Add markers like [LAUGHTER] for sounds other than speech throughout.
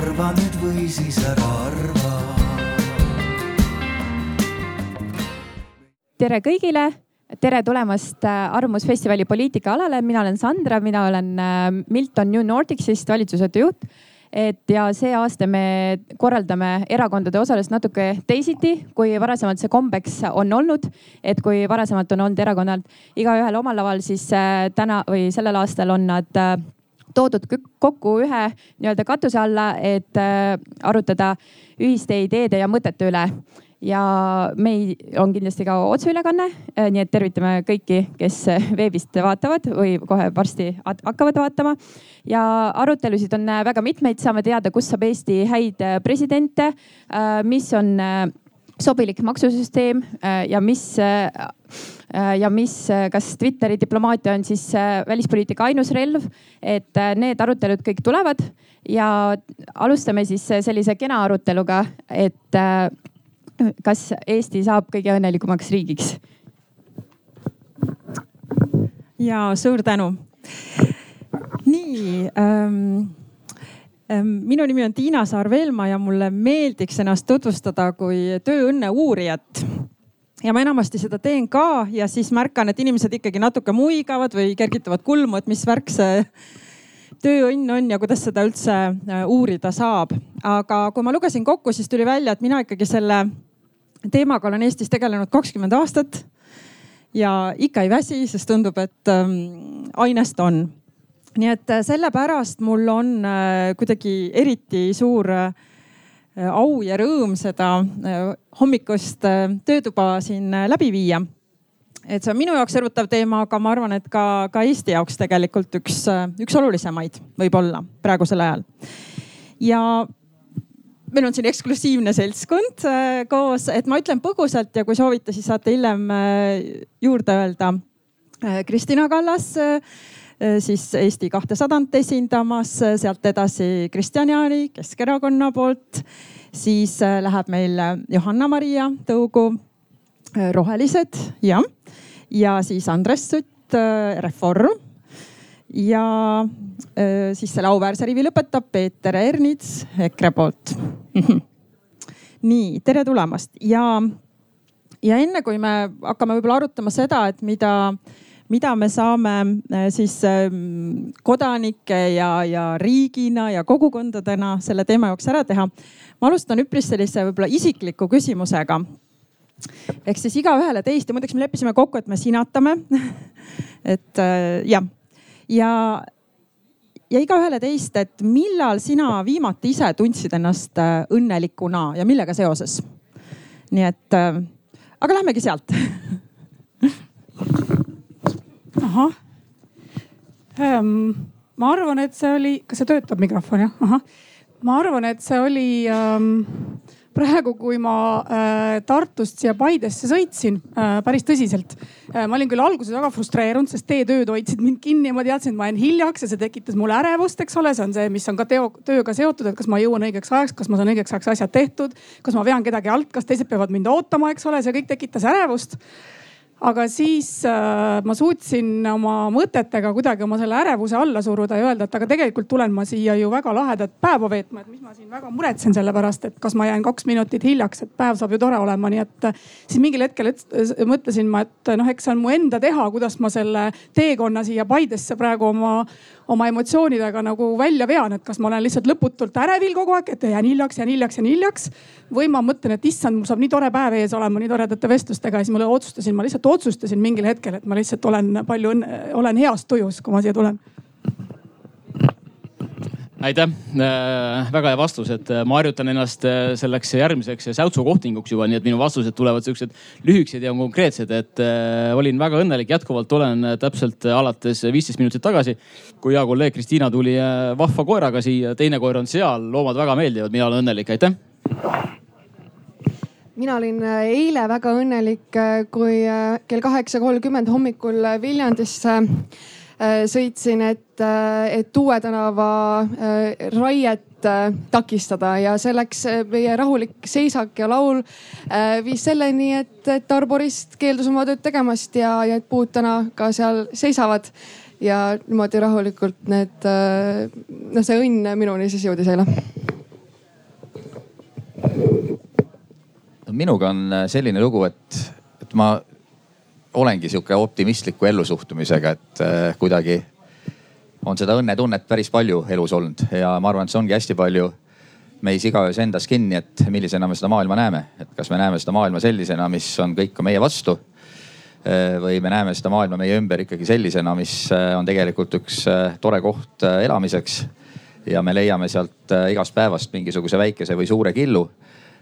arva nüüd või siis ära arva. tere kõigile tere tulemast äh, Arvamusfestivali poliitikaalale, mina olen Sandra, mina olen äh, Milton New Nordicist valitsusjuhataja juht et ja see aasta me korraldame erakondade osalust natuke teisiti, kui varasemalt see kombeks on olnud. et kui varasemalt on olnud erakonnad igaühel omal laval, siis äh, täna või sellel aastal on nad toodud kokku ühe nii-öelda katuse alla, et äh, arutada ühiste ideede ja mõtete üle ja meil on kindlasti ka otseülekanne, äh, nii et tervitame kõiki, kes veebist vaatavad või kohe varsti hakkavad vaatama. ja arutelusid on äh, väga mitmeid, saame teada, kus saab Eesti häid äh, presidente, mis on sobilik maksusüsteem ja mis ja mis, kas Twitteri diplomaatia on siis välispoliitika ainus relv, et need arutelud kõik tulevad ja alustame siis sellise kena aruteluga, et kas Eesti saab kõige õnnelikumaks riigiks? ja suur tänu. nii ähm, ähm, minu nimi on Tiina Saar-Velma ja mulle meeldiks ennast tutvustada kui tööõnne uurijat ja ma enamasti seda teen ka ja siis märkan, et inimesed ikkagi natuke muigavad või kergitavad kulmu, et mis värk see tööõnn on ja kuidas seda üldse äh, uurida saab. aga kui ma lugesin kokku, siis tuli välja, et mina ikkagi selle teemaga olen Eestis tegelenud kakskümmend aastat ja ikka ei väsi, sest tundub, et ähm, ainest on. nii et äh, sellepärast mul on äh, kuidagi eriti suur äh, au ja rõõm seda äh, hommikust äh, töötuba siin äh, läbi viia. et see on minu jaoks erutav teema, aga ma arvan, et ka, ka Eesti jaoks tegelikult üks, üks olulisemaid võib-olla praegusel ajal. ja meil on siin eksklusiivne seltskond äh, koos, et ma ütlen põgusalt ja kui soovite, siis saate hiljem äh, juurde öelda. Äh, Kristina Kallas siis Eesti kahtesadat esindamas, sealt edasi Kristjan Jaani Keskerakonna poolt. siis läheb meil Johanna-Maria Tõugu Rohelised, jah. ja siis Andres Sutt Reform ja äh, siis selle auväärse rivi lõpetab Peeter Ernits EKRE poolt [LAUGHS] nii, tere tulemast ja, ja enne kui me hakkame võib-olla arutama seda, et mida, mida me saame äh, siis ähm, kodanike ja, ja riigina ja kogukondadena selle teema jaoks ära teha. ma alustan üpris sellise võib-olla isikliku küsimusega ehk siis igaühele teist ja muideks me leppisime kokku, et me sinatame [LAUGHS] et äh, jah ja, ja igaühele teist, et millal sina viimati ise tundsid ennast äh, õnnelikuna ja millega seoses? nii et, aga lähmegi sealt [LAUGHS] ahah ähm,. ma arvan, et see oli, kas see töötab mikrofon jah? ahah, ma arvan, et see oli ähm, praegu, kui ma äh, Tartust siia Paidesse sõitsin äh, päris tõsiselt äh,. ma olin küll alguses väga frustreerunud, sest teetööd hoidsid mind kinni ja ma teadsin, et ma jään hiljaks ja see tekitas mulle ärevust, eks ole, see on see, mis on ka teo, tööga seotud, et kas ma jõuan õigeks ajaks, kas ma saan õigeks ajaks asjad tehtud, kas ma vean kedagi alt, kas teised peavad mind ootama, eks ole, see kõik tekitas ärevust aga siis äh, ma suutsin oma mõtetega kuidagi oma selle ärevuse alla suruda ja öelda, et aga tegelikult tulen ma siia ju väga lahedat päeva veetma, et mis ma siin väga muretsen selle pärast, et kas ma jään kaks minutit hiljaks, et päev saab ju tore olema, nii et äh, siis mingil hetkel et, mõtlesin ma, et noh, eks see on mu enda teha, kuidas ma selle teekonna siia Paidesse praegu oma oma emotsioonidega nagu välja vean, et kas ma olen lihtsalt lõputult ärevil kogu aeg, et jään hiljaks, jään hiljaks, jään hiljaks. või ma mõtlen, et issand, mul saab nii tore päev ees olema, nii toredate vestlustega ja siis ma otsustasin, ma lihtsalt otsustasin mingil hetkel, et ma lihtsalt olen palju õnne, olen heas tujus, kui ma siia tulen aitäh! Äh,, väga hea vastus, et äh, ma harjutan ennast äh, selleks järgmiseks säutsu kohtinguks juba, nii et minu vastused tulevad siuksed lühikesed ja konkreetsed, et olin väga õnnelik, jätkuvalt olen täpselt alates viisteist minutit tagasi, kui hea kolleeg Kristiina tuli vahva koeraga siia, teine koer on seal, loomad väga meeldivad, mina olen õnnelik, aitäh! Mina olin eile väga õnnelik, kui kell kaheksa kolmkümmend hommikul Viljandisse Äh, sõitsin, et, äh, et Uue tänava äh, raiet takistada ja selleks meie rahulik seisak ja laul viis selleni, et, et arborist keeldus oma tööd tegemast ja, ja et puud täna ka seal seisavad. Ja niimoodi rahulikult need, noh, see õnn minuni siis jõudis eile. Minuga on selline lugu, et, et ma olengi sihuke optimistliku ellusuhtumisega, et äh, kuidagi on seda õnnetunnet päris palju elus olnud ja ma arvan, et see ongi hästi palju meis igaühes endas kinni, et millisena me seda maailma näeme, et kas me näeme seda maailma sellisena, mis on kõik ka meie vastu. Äh, või me näeme seda maailma meie ümber ikkagi sellisena, mis äh, on tegelikult üks tore koht elamiseks. ja me leiame sealt igast päevast mingisuguse väikese või suure killu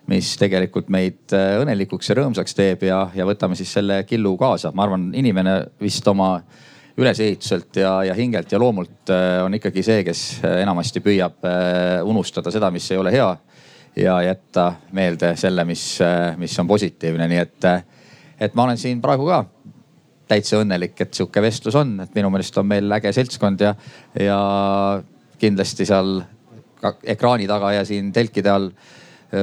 mis tegelikult meid äh, õnnelikuks ja rõõmsaks teeb ja, ja võtame siis selle killu kaasa. ma arvan, inimene vist oma ülesehituselt ja, ja hingelt ja loomult äh, on ikkagi see, kes äh, enamasti püüab unustada seda, mis ei ole hea ja jätta meelde selle, mis, mis on positiivne, nii et, et ma olen siin praegu ka täitsa õnnelik, et sihuke vestlus on, et minu meelest on meil äge seltskond ja, ja kindlasti seal ekraani taga ja siin telkide all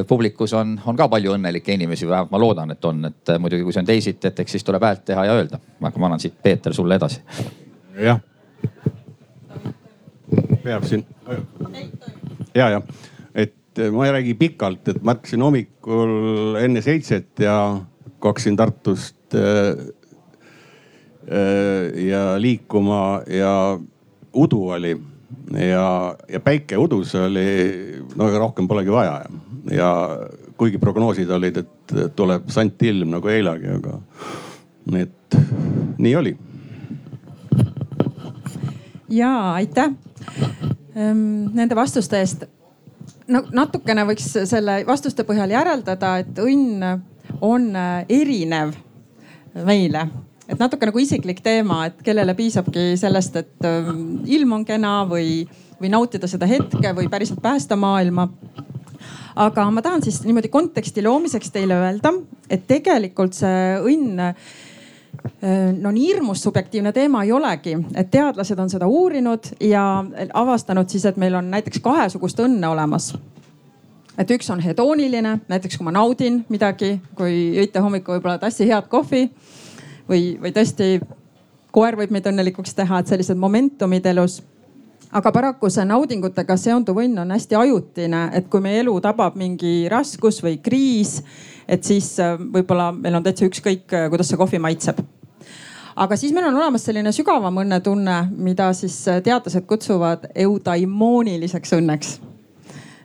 publikus on, on ka palju õnnelikke inimesi, vähemalt ma loodan, et on, et äh, muidugi, kui see on teisiti, et eks siis tuleb häält teha ja öelda. aga ma annan siit, Peeter, sulle edasi. jah. peab siin. ja, ja, et äh, ma ei räägi pikalt, et ma ärkasin hommikul enne seitset ja hakkasin Tartust äh, äh, ja liikuma ja udu oli ja, ja päike udus oli, no rohkem polegi vaja ja kuigi prognoosid olid, et tuleb santilm nagu eilegi, aga et nii oli. ja aitäh ehm, nende vastuste eest. no natukene võiks selle vastuste põhjal järeldada, et õnn on äh, erinev meile et natuke nagu isiklik teema, et kellele piisabki sellest, et ähm, ilm on kena või, või nautida seda hetke või päriselt päästa maailma aga ma tahan siis niimoodi konteksti loomiseks teile öelda, et tegelikult see õnn äh, no nii hirmus subjektiivne teema ei olegi, et teadlased on seda uurinud ja avastanud siis, et meil on näiteks kahesugust õnne olemas. et üks on hedooniline, näiteks kui ma naudin midagi, kui jõite hommikul võib-olla tassi head kohvi või, või tõesti koer võib meid õnnelikuks teha, et sellised momentumid elus aga paraku see naudingutega seonduv õnn on hästi ajutine, et kui meie elu tabab mingi raskus või kriis, et siis äh, võib-olla meil on täitsa ükskõik, äh, kuidas see kohvi maitseb aga siis meil on olemas selline sügavam õnnetunne, mida siis äh, teadlased kutsuvad eudaimooniliseks õnneks.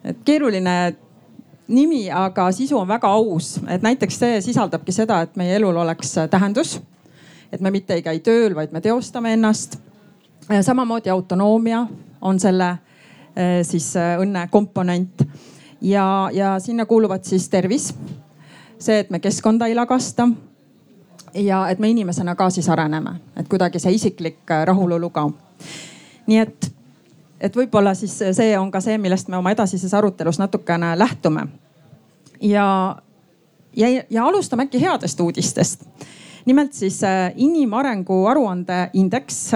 et keeruline nimi, aga sisu on väga aus, et näiteks see sisaldabki seda, et meie elul oleks tähendus. et me mitte ei käi tööl, vaid me teostame ennast samamoodi autonoomia on selle eh, siis eh, õnne komponent ja, ja sinna kuuluvad siis tervis, see, et me keskkonda ei lagasta ja et me inimesena ka siis areneme, et kuidagi see isiklik eh, rahulolu ka. nii et, et võib-olla siis see on ka see, millest me oma edasises arutelus natukene lähtume. ja, ja, ja alustame äkki headest uudistest. nimelt siis inimarengu aruande indeks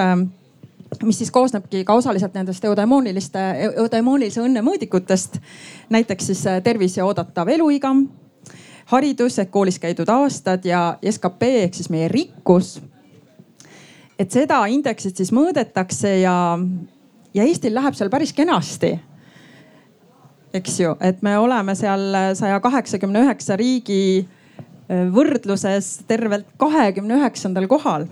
mis siis koosnebki ka osaliselt nendest eudaimooniliste, eudaimoonilise õnne mõõdikutest. näiteks siis äh, tervis ja oodatav eluiga, haridus ehk koolis käidud aastad ja skp ehk siis meie rikkus. et seda indeksit siis mõõdetakse ja, ja Eestil läheb seal päris kenasti. eks ju, et me oleme seal saja kaheksakümne üheksa riigi äh, võrdluses tervelt kahekümne üheksandal kohal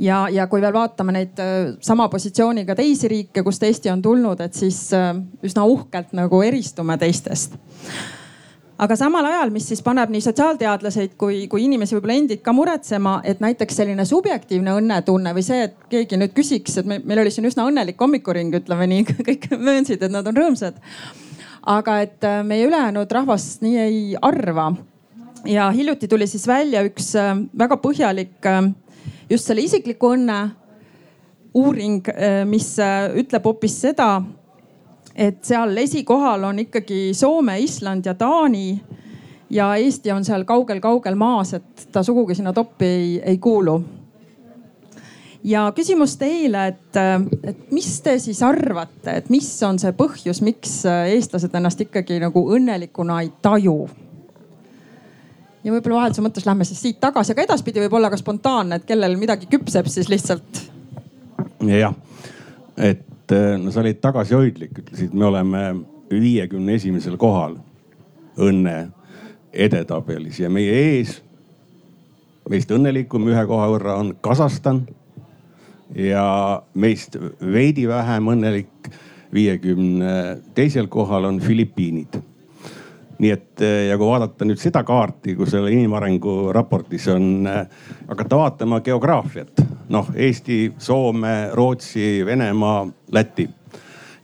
ja, ja kui veel vaatame neid äh, sama positsiooniga teisi riike, kust Eesti on tulnud, et siis äh, üsna uhkelt nagu eristume teistest aga samal ajal, mis siis paneb nii sotsiaalteadlaseid kui, kui inimesi võib-olla endid ka muretsema, et näiteks selline subjektiivne õnnetunne või see, et keegi nüüd küsiks, et meil oli siin üsna õnnelik hommikuring, ütleme nii, [LAUGHS] kõik möönsid, et nad on rõõmsad. aga et äh, meie ülejäänud rahvas nii ei arva. ja hiljuti tuli siis välja üks väga põhjalik just selle isikliku õnne uuring, äh, mis äh, ütleb hoopis seda, et seal esikohal on ikkagi Soome, Island ja Taani. ja Eesti on seal kaugel-kaugel maas, et ta sugugi sinna toppi ei, ei kuulu. ja küsimus teile, et, äh, et mis te siis arvate, et mis on see põhjus, miks eestlased ennast ikkagi nagu õnnelikuna ei taju? Ja võib-olla vahelduse mõttes lähme siis siit tagasi, aga edaspidi võib olla ka spontaanne, et kellel midagi küpseb, siis lihtsalt. jah, et eh, no sa olid tagasihoidlik, ütlesid, me oleme viiekümne esimesel kohal õnne edetabelis ja meie ees, meist õnnelikum ühe koha võrra on Kasahstan ja meist veidi vähem õnnelik viiekümne teisel kohal on Filipiinid. Nii et ja kui vaadata nüüd seda kaarti, kus selle inimarengu raportis on, hakata vaatama geograafiat, noh Eesti, Soome, Rootsi, Venemaa, Läti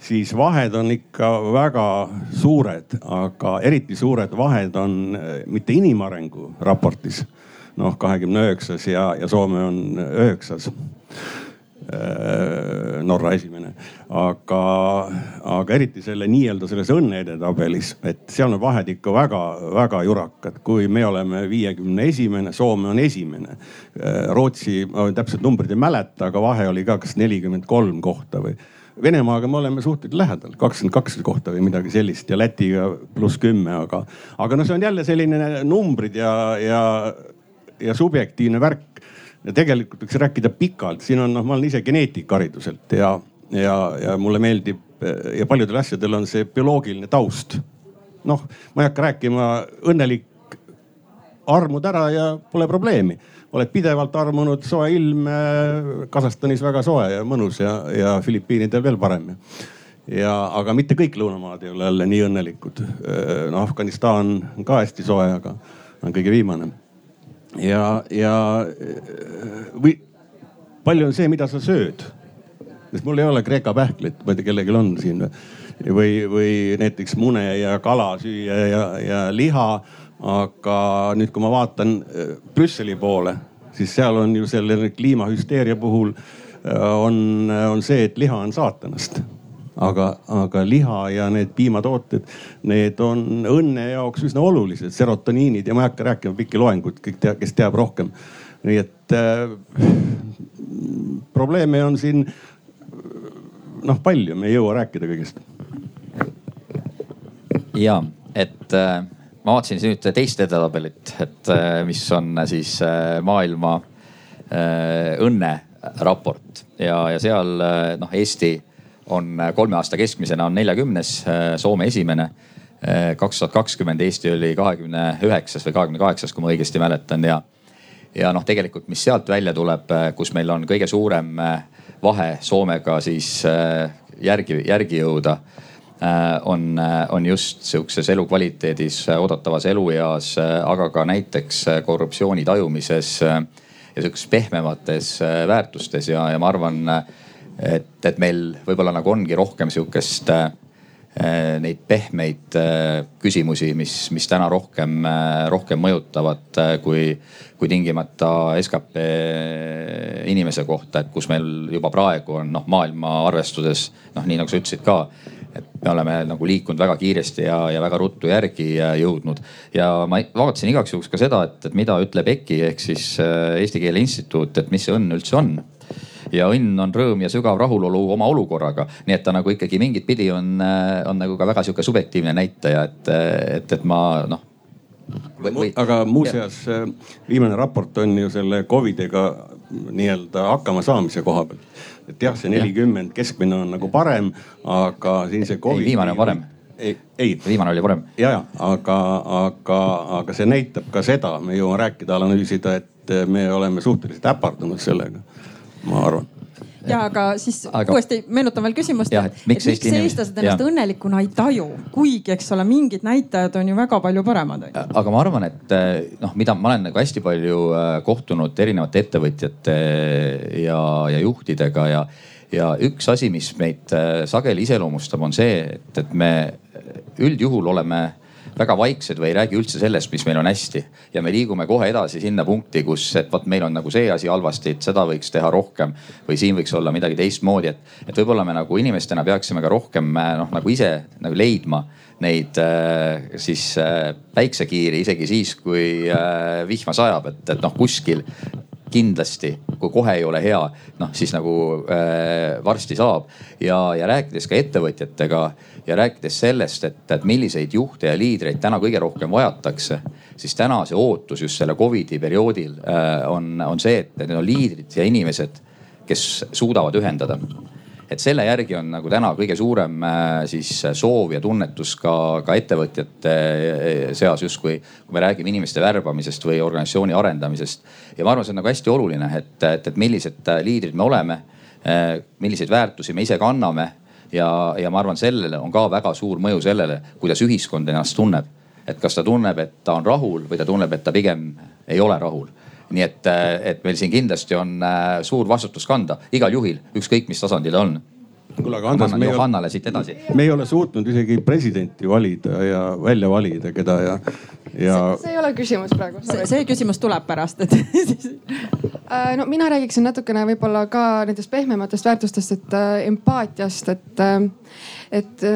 siis vahed on ikka väga suured, aga eriti suured vahed on mitte inimarengu raportis, noh kahekümne üheksas ja, ja Soome on üheksas Norra esimene, aga, aga eriti selle nii-öelda selles õnne edetabelis, et seal on vahed ikka väga-väga jurakad. kui me oleme viiekümne esimene, Soome on esimene. Äh, Rootsi, ma täpselt numbrit ei mäleta, aga vahe oli ka kas nelikümmend kolm kohta või. Venemaaga me oleme suhteliselt lähedal, kakskümmend kaks kohta või midagi sellist ja Lätiga pluss kümme, aga, aga no see on jälle selline numbrid ja, ja, ja subjektiivne värk ja tegelikult võiks rääkida pikalt, siin on noh, ma olen ise geneetik hariduselt ja, ja, ja mulle meeldib ja paljudel asjadel on see bioloogiline taust. noh, ma ei hakka rääkima, õnnelik, armud ära ja pole probleemi. oled pidevalt armunud, soe ilm, Kasahstanis väga soe ja mõnus ja, ja Filipiinidel veel parem ja, aga mitte kõik lõunamaad ei ole jälle nii õnnelikud. no Afganistan on ka hästi soe, aga on kõige viimane ja, ja või palju on see, mida sa sööd? sest mul ei ole Kreeka pähklit, ma ei tea, kellelgi on siin või, või näiteks mune ja kala süüa ja, ja liha. aga nüüd, kui ma vaatan äh, Brüsseli poole, siis seal on ju selle kliimahüsteeria puhul äh, on, on see, et liha on saatanast aga, aga liha ja need piimatooted, need on õnne jaoks üsna olulised, serotoniinid ja ma ei hakka rääkima pikki loenguid, kõik teab, kes teab rohkem. nii et äh, probleeme on siin noh palju, me ei jõua rääkida kõigest. ja, et äh, ma vaatasin nüüd teist edetabelit, et äh, mis on äh, siis äh, maailma äh, õnneraport ja, ja seal äh, noh, Eesti on äh, kolme aasta keskmisena on neljakümnes, äh, Soome esimene. Äh, kaks tuhat kakskümmend Eesti oli kahekümne üheksas või kahekümne kaheksas, kui ma õigesti mäletan ja. ja noh, tegelikult, mis sealt välja tuleb, kus meil on kõige suurem vahe Soomega siis järgi, järgi jõuda on, on just sihukeses elukvaliteedis, oodatavas elueas, aga ka näiteks korruptsiooni tajumises ja sihukeses pehmemates väärtustes ja, ja ma arvan et, et meil võib-olla nagu ongi rohkem sihukest äh, neid pehmeid äh, küsimusi, mis, mis täna rohkem äh,, rohkem mõjutavad äh, kui, kui tingimata skp inimese kohta, et kus meil juba praegu on noh, maailma arvestuses noh, nii nagu sa ütlesid ka et me oleme nagu liikunud väga kiiresti ja, ja väga ruttu järgi jõudnud. ja ma vaatasin igaks juhuks ka seda, et, et mida ütleb EKI ehk siis äh, Eesti Keele Instituut, et mis see õnn üldse on ja õnn on rõõm ja sügav rahulolu oma olukorraga. nii et ta nagu ikkagi mingit pidi on, äh, on nagu ka väga sihuke subjektiivne näitaja, et, et, et ma noh Või... aga muuseas äh, viimane raport on ju selle Covidiga nii-öelda hakkama saamise koha pealt. et jah, see nelikümmend keskmine on nagu parem, aga siin see Covid. viimane on parem. ei, ei. viimane oli parem. ja, ja aga, aga, aga see näitab ka seda, me jõuame rääkida, analüüsida, et me oleme suhteliselt äpardunud sellega ma arvan ja aga siis aga... uuesti meenutan veel küsimust. et miks, miks eestlased ennast ja. õnnelikuna ei taju, kuigi eks ole, mingid näitajad on ju väga palju paremad. aga ma arvan, et eh, noh, mida ma olen nagu hästi palju eh, kohtunud erinevate ettevõtjate ja, ja juhtidega ja, ja üks asi, mis meid sageli iseloomustab, on see, et, et me üldjuhul oleme väga vaiksed või ei räägi üldse sellest, mis meil on hästi. ja me liigume kohe edasi sinna punkti, kus, et vot meil on nagu see asi halvasti, et seda võiks teha rohkem või siin võiks olla midagi teistmoodi, et, et võib-olla me nagu inimestena peaksime ka rohkem noh, nagu ise nagu leidma neid äh, siis äh, päiksekiiri isegi siis, kui äh, vihma sajab, et, et noh, kuskil kindlasti, kui kohe ei ole hea, noh siis nagu äh, varsti saab. Ja, ja rääkides ka ettevõtjatega ja rääkides sellest, et, et milliseid juhte ja liidreid täna kõige rohkem vajatakse, siis täna see ootus just selle Covidi perioodil äh, on, on see, et need on liidrid ja inimesed, kes suudavad ühendada et selle järgi on nagu täna kõige suurem siis soov ja tunnetus ka, ka ettevõtjate seas justkui, kui me räägime inimeste värbamisest või organisatsiooni arendamisest. ja ma arvan, see on nagu hästi oluline, et, et, et millised liidrid me oleme, milliseid väärtusi me ise kanname ja, ja ma arvan, sellele on ka väga suur mõju sellele, kuidas ühiskond ennast tunneb et kas ta tunneb, et ta on rahul või ta tunneb, et ta pigem ei ole rahul. Nii et, et meil siin kindlasti on äh, suur vastutus kanda igal juhil, ükskõik mis tasandil ta on kuule, aga Andres, me ei ole, siit edasi. me ei ole suutnud isegi presidenti valida ja välja valida, keda ja, ja. see ei ole küsimus praegu. see küsimus tuleb pärast, et [LAUGHS] äh, no mina räägiksin natukene võib-olla ka nendest pehmematest väärtustest, et äh, empaatiast, et, et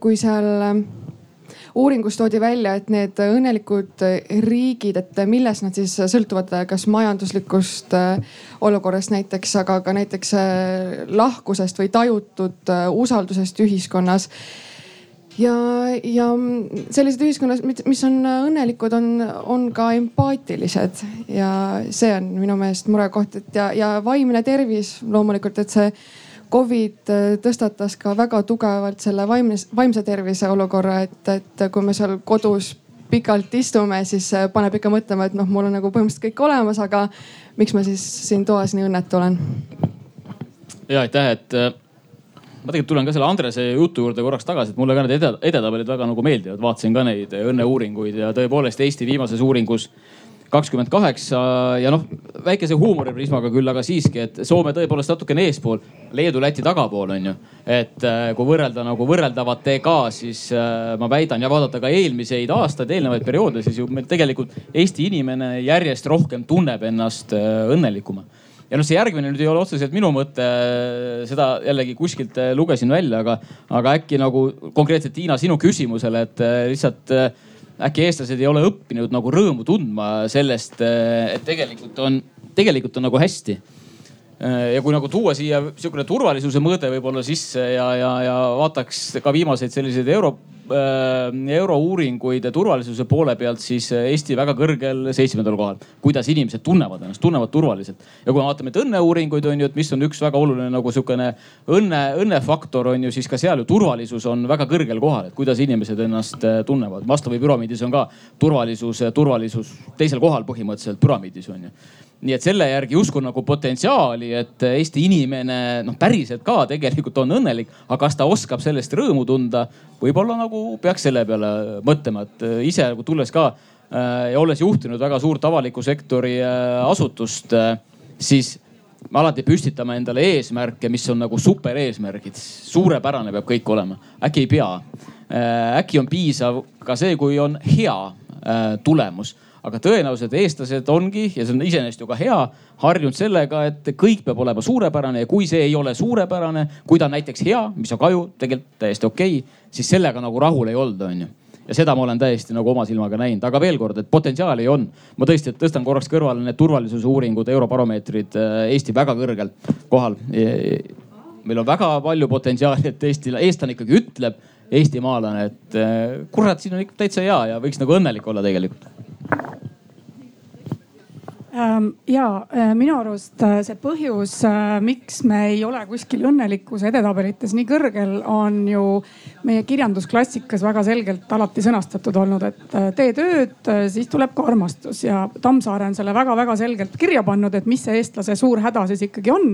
kui seal uuringus toodi välja, et need õnnelikud riigid, et milles nad siis sõltuvad, kas majanduslikust äh, olukorrast näiteks, aga ka näiteks äh, lahkusest või tajutud äh, usaldusest ühiskonnas. Ja, ja sellised ühiskonnad, mis on õnnelikud, on, on ka empaatilised. Ja see on minu meelest murekoht, et ja, ja vaimne tervis loomulikult, et see Covid äh, tõstatas ka väga tugevalt selle vaimne, vaimse tervise olukorra, et, et kui me seal kodus pikalt istume, siis äh, paneb ikka mõtlema, et noh, mul on nagu põhimõtteliselt kõik olemas, aga miks ma siis siin toas nii õnnetu olen? ja aitäh, et äh, ma tegelikult tulen ka selle Andrese jutu juurde korraks tagasi, et mulle ka need edetabelid väga nagu meeldivad, vaatasin ka neid õnneuuringuid ja tõepoolest Eesti viimases uuringus kakskümmend kaheksa ja noh, väikese huumoriprismaga küll, aga siiski, et Soome tõepoolest natukene eespool, Leedu, Läti tagapool on ju. et äh, kui võrrelda nagu võrreldavatega, siis äh, ma väidan ja vaadata ka eelmiseid aastaid, eelnevaid perioode, siis ju meil tegelikult Eesti inimene järjest rohkem tunneb ennast äh, õnnelikuma ja noh, see järgmine nüüd ei ole otseselt minu mõte, seda jällegi kuskilt lugesin välja, aga, aga äkki nagu konkreetselt Tiina sinu küsimusele, et lihtsalt äkki eestlased ei ole õppinud nagu rõõmu tundma sellest, eh, et tegelikult on, tegelikult on nagu hästi. Eh, ja kui nagu tuua siia sihukene turvalisuse mõõde võib-olla sisse ja, ja, ja vaataks ka viimaseid selliseid euro Äh, eurouuringuid turvalisuse poole pealt, siis Eesti väga kõrgel seitsmendal kohal. kuidas inimesed tunnevad ennast, tunnevad turvaliselt. ja kui me vaatame õnneuuringuid on ju, et mis on üks väga oluline nagu sihukene õnne, õnnefaktor on ju, siis ka seal ju turvalisus on väga kõrgel kohal, et kuidas inimesed ennast äh, tunnevad. Mastavi püramiidis on ka turvalisus, turvalisus teisel kohal põhimõtteliselt püramiidis on ju nii et selle järgi uskun nagu potentsiaali, et Eesti inimene noh, päriselt ka tegelikult on õnnelik, aga kas ta oskab sellest rõõmu tunda, võib-olla nagu peaks selle peale mõtlema, et ise nagu tulles ka äh, ja olles juhtinud väga suurt avaliku sektori äh, asutust, äh, siis me alati püstitame endale eesmärke, mis on nagu super eesmärgid. suurepärane peab kõik olema, äkki ei pea. äkki on piisav ka see, kui on hea tulemus aga tõenäoliselt eestlased ongi ja see on iseenesest ju ka hea, harjunud sellega, et kõik peab olema suurepärane ja kui see ei ole suurepärane, kui ta on näiteks hea, mis on ka ju tegelikult täiesti okei okay,, siis sellega nagu rahul ei olda, onju ja seda ma olen täiesti nagu oma silmaga näinud, aga veel kord, et potentsiaali on. ma tõesti tõstan korraks kõrvale need turvalisuse uuringud, Eurobaromeetrid äh, Eesti väga kõrgel kohal. meil on väga palju potentsiaali, et Eesti, eestlane ikkagi ütleb, eestimaalane, et äh, kurat, siin on ikka täitsa hea ja võiks nagu õnnelik olla tegelikult ja äh, minu arust äh, see põhjus, äh, miks me ei ole kuskil õnnelikkuse edetabelites nii kõrgel, on ju meie kirjandusklassikas väga selgelt alati sõnastatud olnud, et tee tööd, siis tuleb ka armastus ja Tammsaare on selle väga-väga selgelt kirja pannud, et mis see eestlase suur häda siis ikkagi on.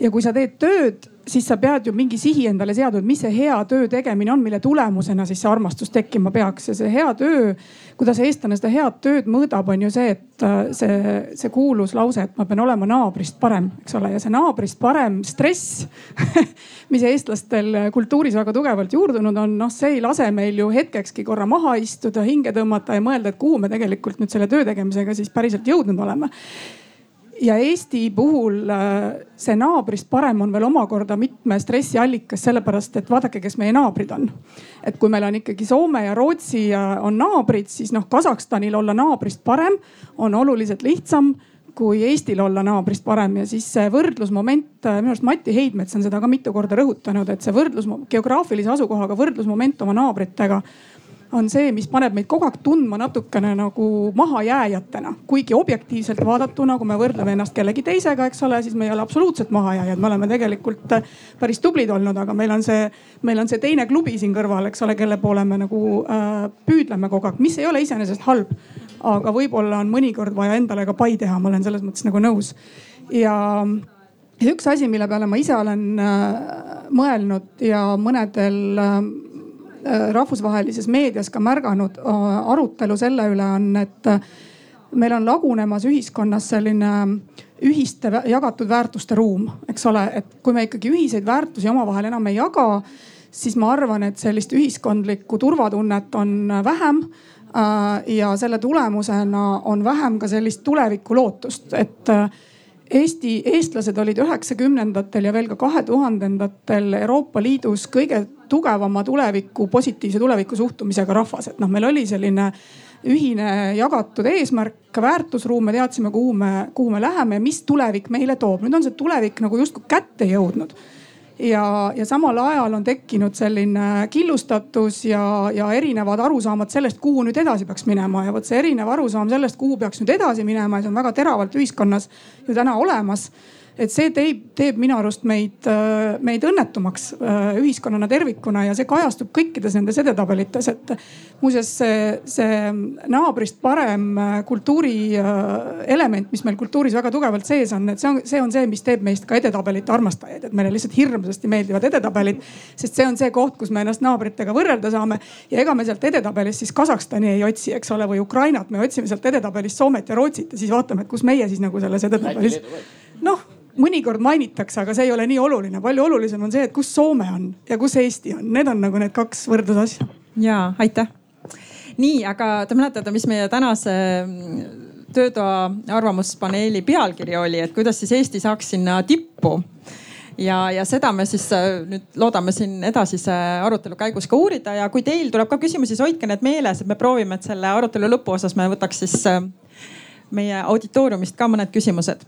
Ja kui sa teed tööd siis sa pead ju mingi sihi endale seadma, et mis see hea töö tegemine on, mille tulemusena siis see armastus tekkima peaks. Ja see hea töö, kuidas eestlane seda head tööd mõõdab, on ju see, et äh, see, see kuulus lause, et ma pean olema naabrist parem, eks ole, ja see naabrist parem stress [LAUGHS] mis eestlastel kultuuris väga tugevalt juurdunud on, noh, see ei lase meil ju hetkekski korra maha istuda, hinge tõmmata ja mõelda, et kuhu me tegelikult nüüd selle töö tegemisega siis päriselt jõudnud oleme ja Eesti puhul äh, see naabrist parem on veel omakorda mitme stressiallikas, sellepärast et vaadake, kes meie naabrid on. et kui meil on ikkagi Soome ja Rootsi on naabrid, siis noh, Kasahstanil olla naabrist parem on oluliselt lihtsam kui Eestil olla naabrist parem ja siis see võrdlusmoment, äh, minu arust Mati Heidmets on seda ka mitu korda rõhutanud, et see võrdlus, geograafilise asukohaga võrdlusmoment oma naabritega on see, mis paneb meid kogu aeg tundma natukene nagu mahajääjatena. kuigi objektiivselt vaadatuna, kui me võrdleme ennast kellegi teisega, eks ole, siis me ei ole absoluutselt mahajääjad, me oleme tegelikult äh, päris tublid olnud, aga meil on see, meil on see teine klubi siin kõrval, eks ole, kelle poole me nagu äh, püüdleme kogu aeg, mis ei ole iseenesest halb. aga võib-olla on mõnikord vaja endale ka pai teha, ma olen selles mõttes nagu nõus. ja ja üks asi, mille peale ma ise olen äh, mõelnud ja mõnedel äh, rahvusvahelises meedias ka märganud äh, arutelu selle üle on, et meil on lagunemas ühiskonnas selline ühiste jagatud väärtuste ruum, eks ole, et kui me ikkagi ühiseid väärtusi omavahel enam ei jaga, siis ma arvan, et sellist ühiskondlikku turvatunnet on vähem ja selle tulemusena on vähem ka sellist tulevikulootust, et Eesti, eestlased olid üheksakümnendatel ja veel ka kahe tuhandendatel Euroopa Liidus kõige tugevama tuleviku, positiivse tuleviku suhtumisega rahvas, et noh, meil oli selline ühine jagatud eesmärk, väärtusruum, me teadsime, kuhu me, kuhu me läheme ja mis tulevik meile toob. nüüd on see tulevik nagu justkui kätte jõudnud ja, ja samal ajal on tekkinud selline killustatus ja, ja erinevad arusaamad sellest, kuhu nüüd edasi peaks minema. Ja vot see erinev arusaam sellest, kuhu peaks nüüd edasi minema ja see on väga teravalt ühiskonnas ju täna olemas et see teeb, teeb minu arust meid, äh, meid õnnetumaks äh, ühiskonnana tervikuna ja see kajastub kõikides nendes edetabelites, et muuseas see, see naabrist parem äh, kultuuri element, mis meil kultuuris väga tugevalt sees on, et see on, see on see, mis teeb meist ka edetabelite armastajaid, et meile lihtsalt hirmsasti meeldivad edetabelid. sest see on see koht, kus me ennast naabritega võrrelda saame ja ega me sealt edetabelist siis Kasahstani ei otsi, eks ole, või Ukrainat, me otsime sealt edetabelist Soomet ja Rootsit ja siis vaatame, et kus meie siis nagu selles edetabelis. noh mõnikord mainitakse, aga see ei ole nii oluline. palju olulisem on see, et kus Soome on ja kus Eesti on, need on nagu need kaks võrdlusasja. ja aitäh. nii, aga te mäletate, mis meie tänase mm, töötoa arvamuspaneeli pealkiri oli, et kuidas siis Eesti saaks sinna tippu ja, ja seda me siis äh, nüüd loodame siin edasise arutelu käigus ka uurida ja kui teil tuleb ka küsimusi, siis hoidke need meeles, et me proovime, et selle arutelu lõpuosas me võtaks siis äh, meie auditooriumist ka mõned küsimused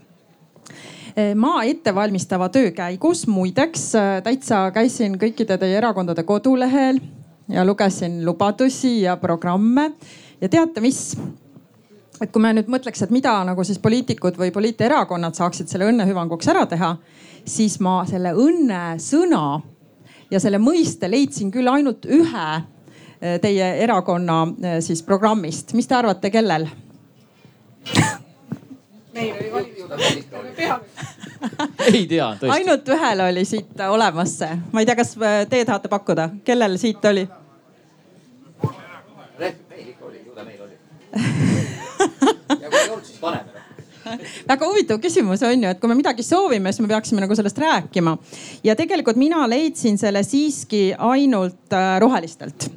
maa ettevalmistava töö käigus muideks äh, täitsa käisin kõikide teie erakondade kodulehel ja lugesin lubadusi ja programme ja teate, mis? et kui me nüüd mõtleks, et mida nagu siis poliitikud või poliiterakonnad saaksid selle õnne hüvanguks ära teha, siis ma selle õnne sõna ja selle mõiste leidsin küll ainult ühe äh, teie erakonna siis programmist. mis te arvate, kellel? meil oli valimisprogramm. [LAUGHS] ei tea tõesti. ainult ühel oli siit olemas see, ma ei tea, kas äh, teie tahate pakkuda, kellel siit oli? meil ikka oli, ju ta meil oli. ja kui ei olnud, siis paneme väga huvitav küsimus on ju, et kui me midagi soovime, siis me peaksime nagu sellest rääkima. ja tegelikult mina leidsin selle siiski ainult äh, rohelistelt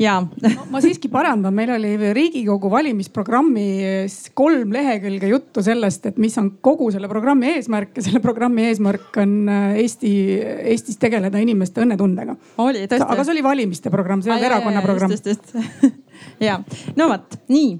ja no, ma siiski parandan, meil oli Riigikogu valimisprogrammis kolm lehekülge juttu sellest, et mis on kogu selle programmi eesmärk ja selle programmi eesmärk on äh, Eesti, Eestis tegeleda inimeste õnnetundega. oli tõesti? aga see oli valimiste programm, see ei olnud erakonna programm. ja [LAUGHS] no vot, nii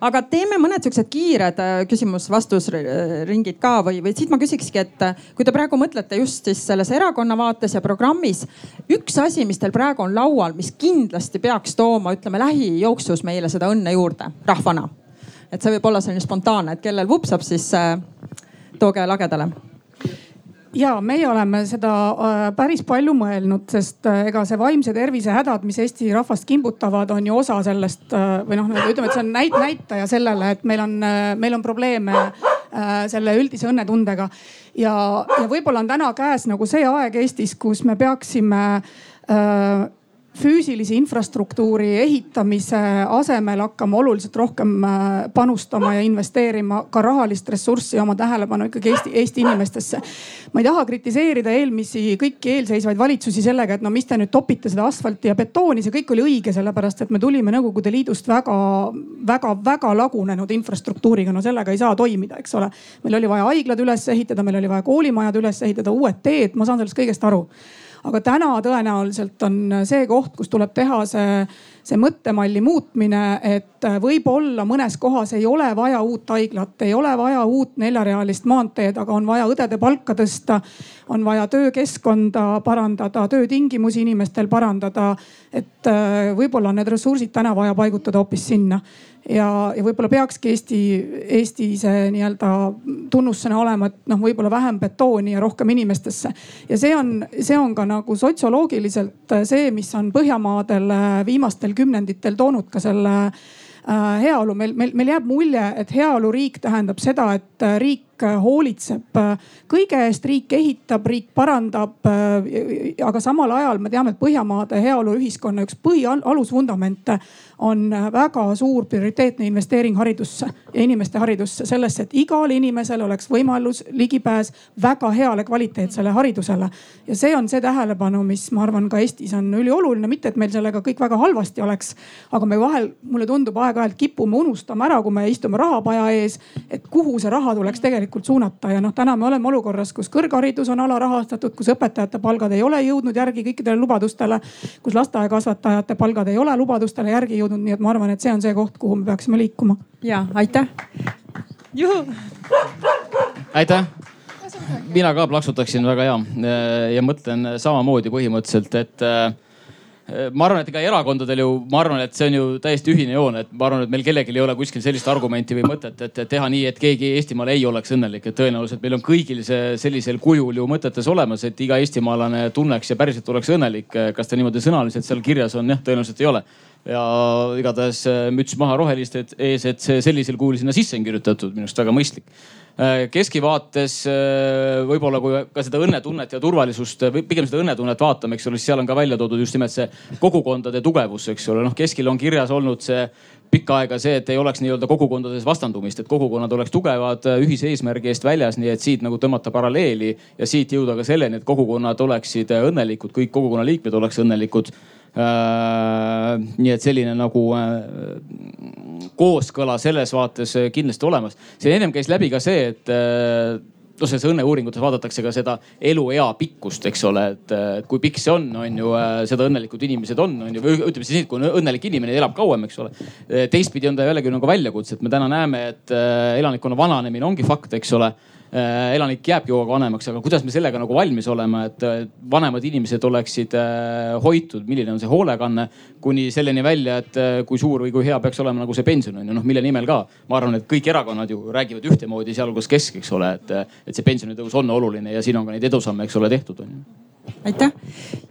aga teeme mõned siuksed kiired äh, küsimus-vastusringid ka või, või siit ma küsikski, et äh, kui te praegu mõtlete just siis selles erakonna vaates ja programmis. üks asi, mis teil praegu on laual, mis kindlasti peaks tooma, ütleme lähijooksus meile seda õnne juurde rahvana. et see võib olla selline spontaanne, et kellel vupsab, siis äh, tooge lagedale ja meie oleme seda äh, päris palju mõelnud, sest äh, ega see vaimse tervise hädad, mis Eesti rahvast kimbutavad, on ju osa sellest äh, või noh, ütleme, et see on näit-, näitaja sellele, et meil on, meil on probleeme selle üldise õnnetundega. ja, ja võib-olla on täna käes nagu see aeg Eestis, kus me peaksime füüsilise infrastruktuuri ehitamise asemel hakkama oluliselt rohkem äh, panustama ja investeerima ka rahalist ressurssi ja oma tähelepanu ikkagi Eesti, Eesti inimestesse. ma ei taha kritiseerida eelmisi, kõiki eelseisvaid valitsusi sellega, et no mis te nüüd topite seda asfalti ja betooni, see kõik oli õige, sellepärast et me tulime Nõukogude Liidust väga-väga-väga lagunenud infrastruktuuriga, no sellega ei saa toimida, eks ole. meil oli vaja haiglad üles ehitada, meil oli vaja koolimajad üles ehitada, uued teed, ma saan sellest kõigest aru aga täna tõenäoliselt on see koht, kus tuleb teha see, see mõttemalli muutmine, et et võib-olla mõnes kohas ei ole vaja uut haiglat, ei ole vaja uut neljarealist maanteed, aga on vaja õdede palka tõsta. on vaja töökeskkonda parandada, töötingimusi inimestel parandada. et võib-olla on need ressursid täna vaja paigutada hoopis sinna ja, ja võib-olla peakski Eesti, Eesti see nii-öelda tunnussõna olema, et noh, võib-olla vähem betooni ja rohkem inimestesse. ja see on, see on ka nagu sotsioloogiliselt see, mis on Põhjamaadel viimastel kümnenditel toonud ka selle äh, heaolu, meil, meil, meil jääb mulje, et heaoluriik tähendab seda, et riik hoolitseb kõige eest, riik ehitab, riik parandab. aga samal ajal me teame, et Põhjamaade heaoluühiskonna üks põhialusvundamente on väga suur prioriteetne investeering haridusse ja inimeste haridusse, sellesse, et igal inimesel oleks võimalus, ligipääs väga heale kvaliteetsele haridusele. ja see on see tähelepanu, mis ma arvan ka Eestis on ülioluline, mitte et meil sellega kõik väga halvasti oleks. aga me vahel, mulle tundub aeg-ajalt kipume unustama ära, kui me istume rahapaja ees, et kuhu see raha tuleks tegelikult suunata ja noh, täna me oleme olukorras, kus kõrgharidus on alarahastatud, kus õpetajate palgad ei ole jõudnud järgi kõikidele lubadustele, kus lasteaiakasvatajate palgad ei ole lubadustele järgi jõudnud jõudnud, nii et ma arvan, et see on see koht, kuhu me peaksime liikuma. ja aitäh. aitäh mina ka plaksutaksin väga hea ja mõtlen samamoodi põhimõtteliselt, et äh, ma arvan, et ega erakondadel ju, ma arvan, et see on ju täiesti ühine joon, et ma arvan, et meil kellelgi ei ole kuskil sellist argumenti või mõtet, et teha nii, et keegi Eestimaal ei oleks õnnelik, et tõenäoliselt meil on kõigil see sellisel kujul ju mõtetes olemas, et iga eestimaalane tunneks ja päriselt oleks õnnelik. kas ta niimoodi sõnaliselt seal kirjas on, jah, tõenäoliselt ei ole ja igatahes äh, müts maha roheliste ees, et see sellisel kujul sinna sisse on kirjutatud, minu arust väga mõistlik. Äh, keskivaates äh, võib-olla kui ka seda õnnetunnet ja turvalisust pigem seda õnnetunnet vaatame, eks ole, siis seal on ka välja toodud just nimelt see kogukondade tugevus, eks ole. noh, keskil on kirjas olnud see pikka aega see, et ei oleks nii-öelda kogukondades vastandumist, et kogukonnad oleks tugevad ühise eesmärgi eest väljas, nii et siit nagu tõmmata paralleeli ja siit jõuda ka selleni, et kogukonnad oleksid õnnelikud, kõik kogukonna liikmed oleks õnnelikud nii et selline nagu äh, kooskõla selles vaates äh, kindlasti olemas. siin ennem käis läbi ka see, et noh, selles õnneuuringutes vaadatakse ka seda eluea pikkust, eks ole, et kui pikk see on, on ju, seda õnnelikud inimesed on, on ju, või ütleme siis nii, et kui on õnnelik inimene, elab kauem, eks ole. teistpidi on ta jällegi nagu väljakutse, et me täna näeme, et elanikkonna vananemine ongi fakt, eks ole Äh, elanik jääbki kogu aeg vanemaks, aga kuidas me sellega nagu valmis olema, et vanemad inimesed oleksid äh, hoitud, milline on see hoolekanne kuni selleni välja, et äh, kui suur või kui hea peaks olema nagu see pension on ju, noh mille nimel ka. ma arvan, et kõik erakonnad ju räägivad ühtemoodi, sealhulgas Kesk, eks ole, et, et see pensionitõus on oluline ja siin on ka neid edusamme, eks ole, tehtud on ju. Aitäh!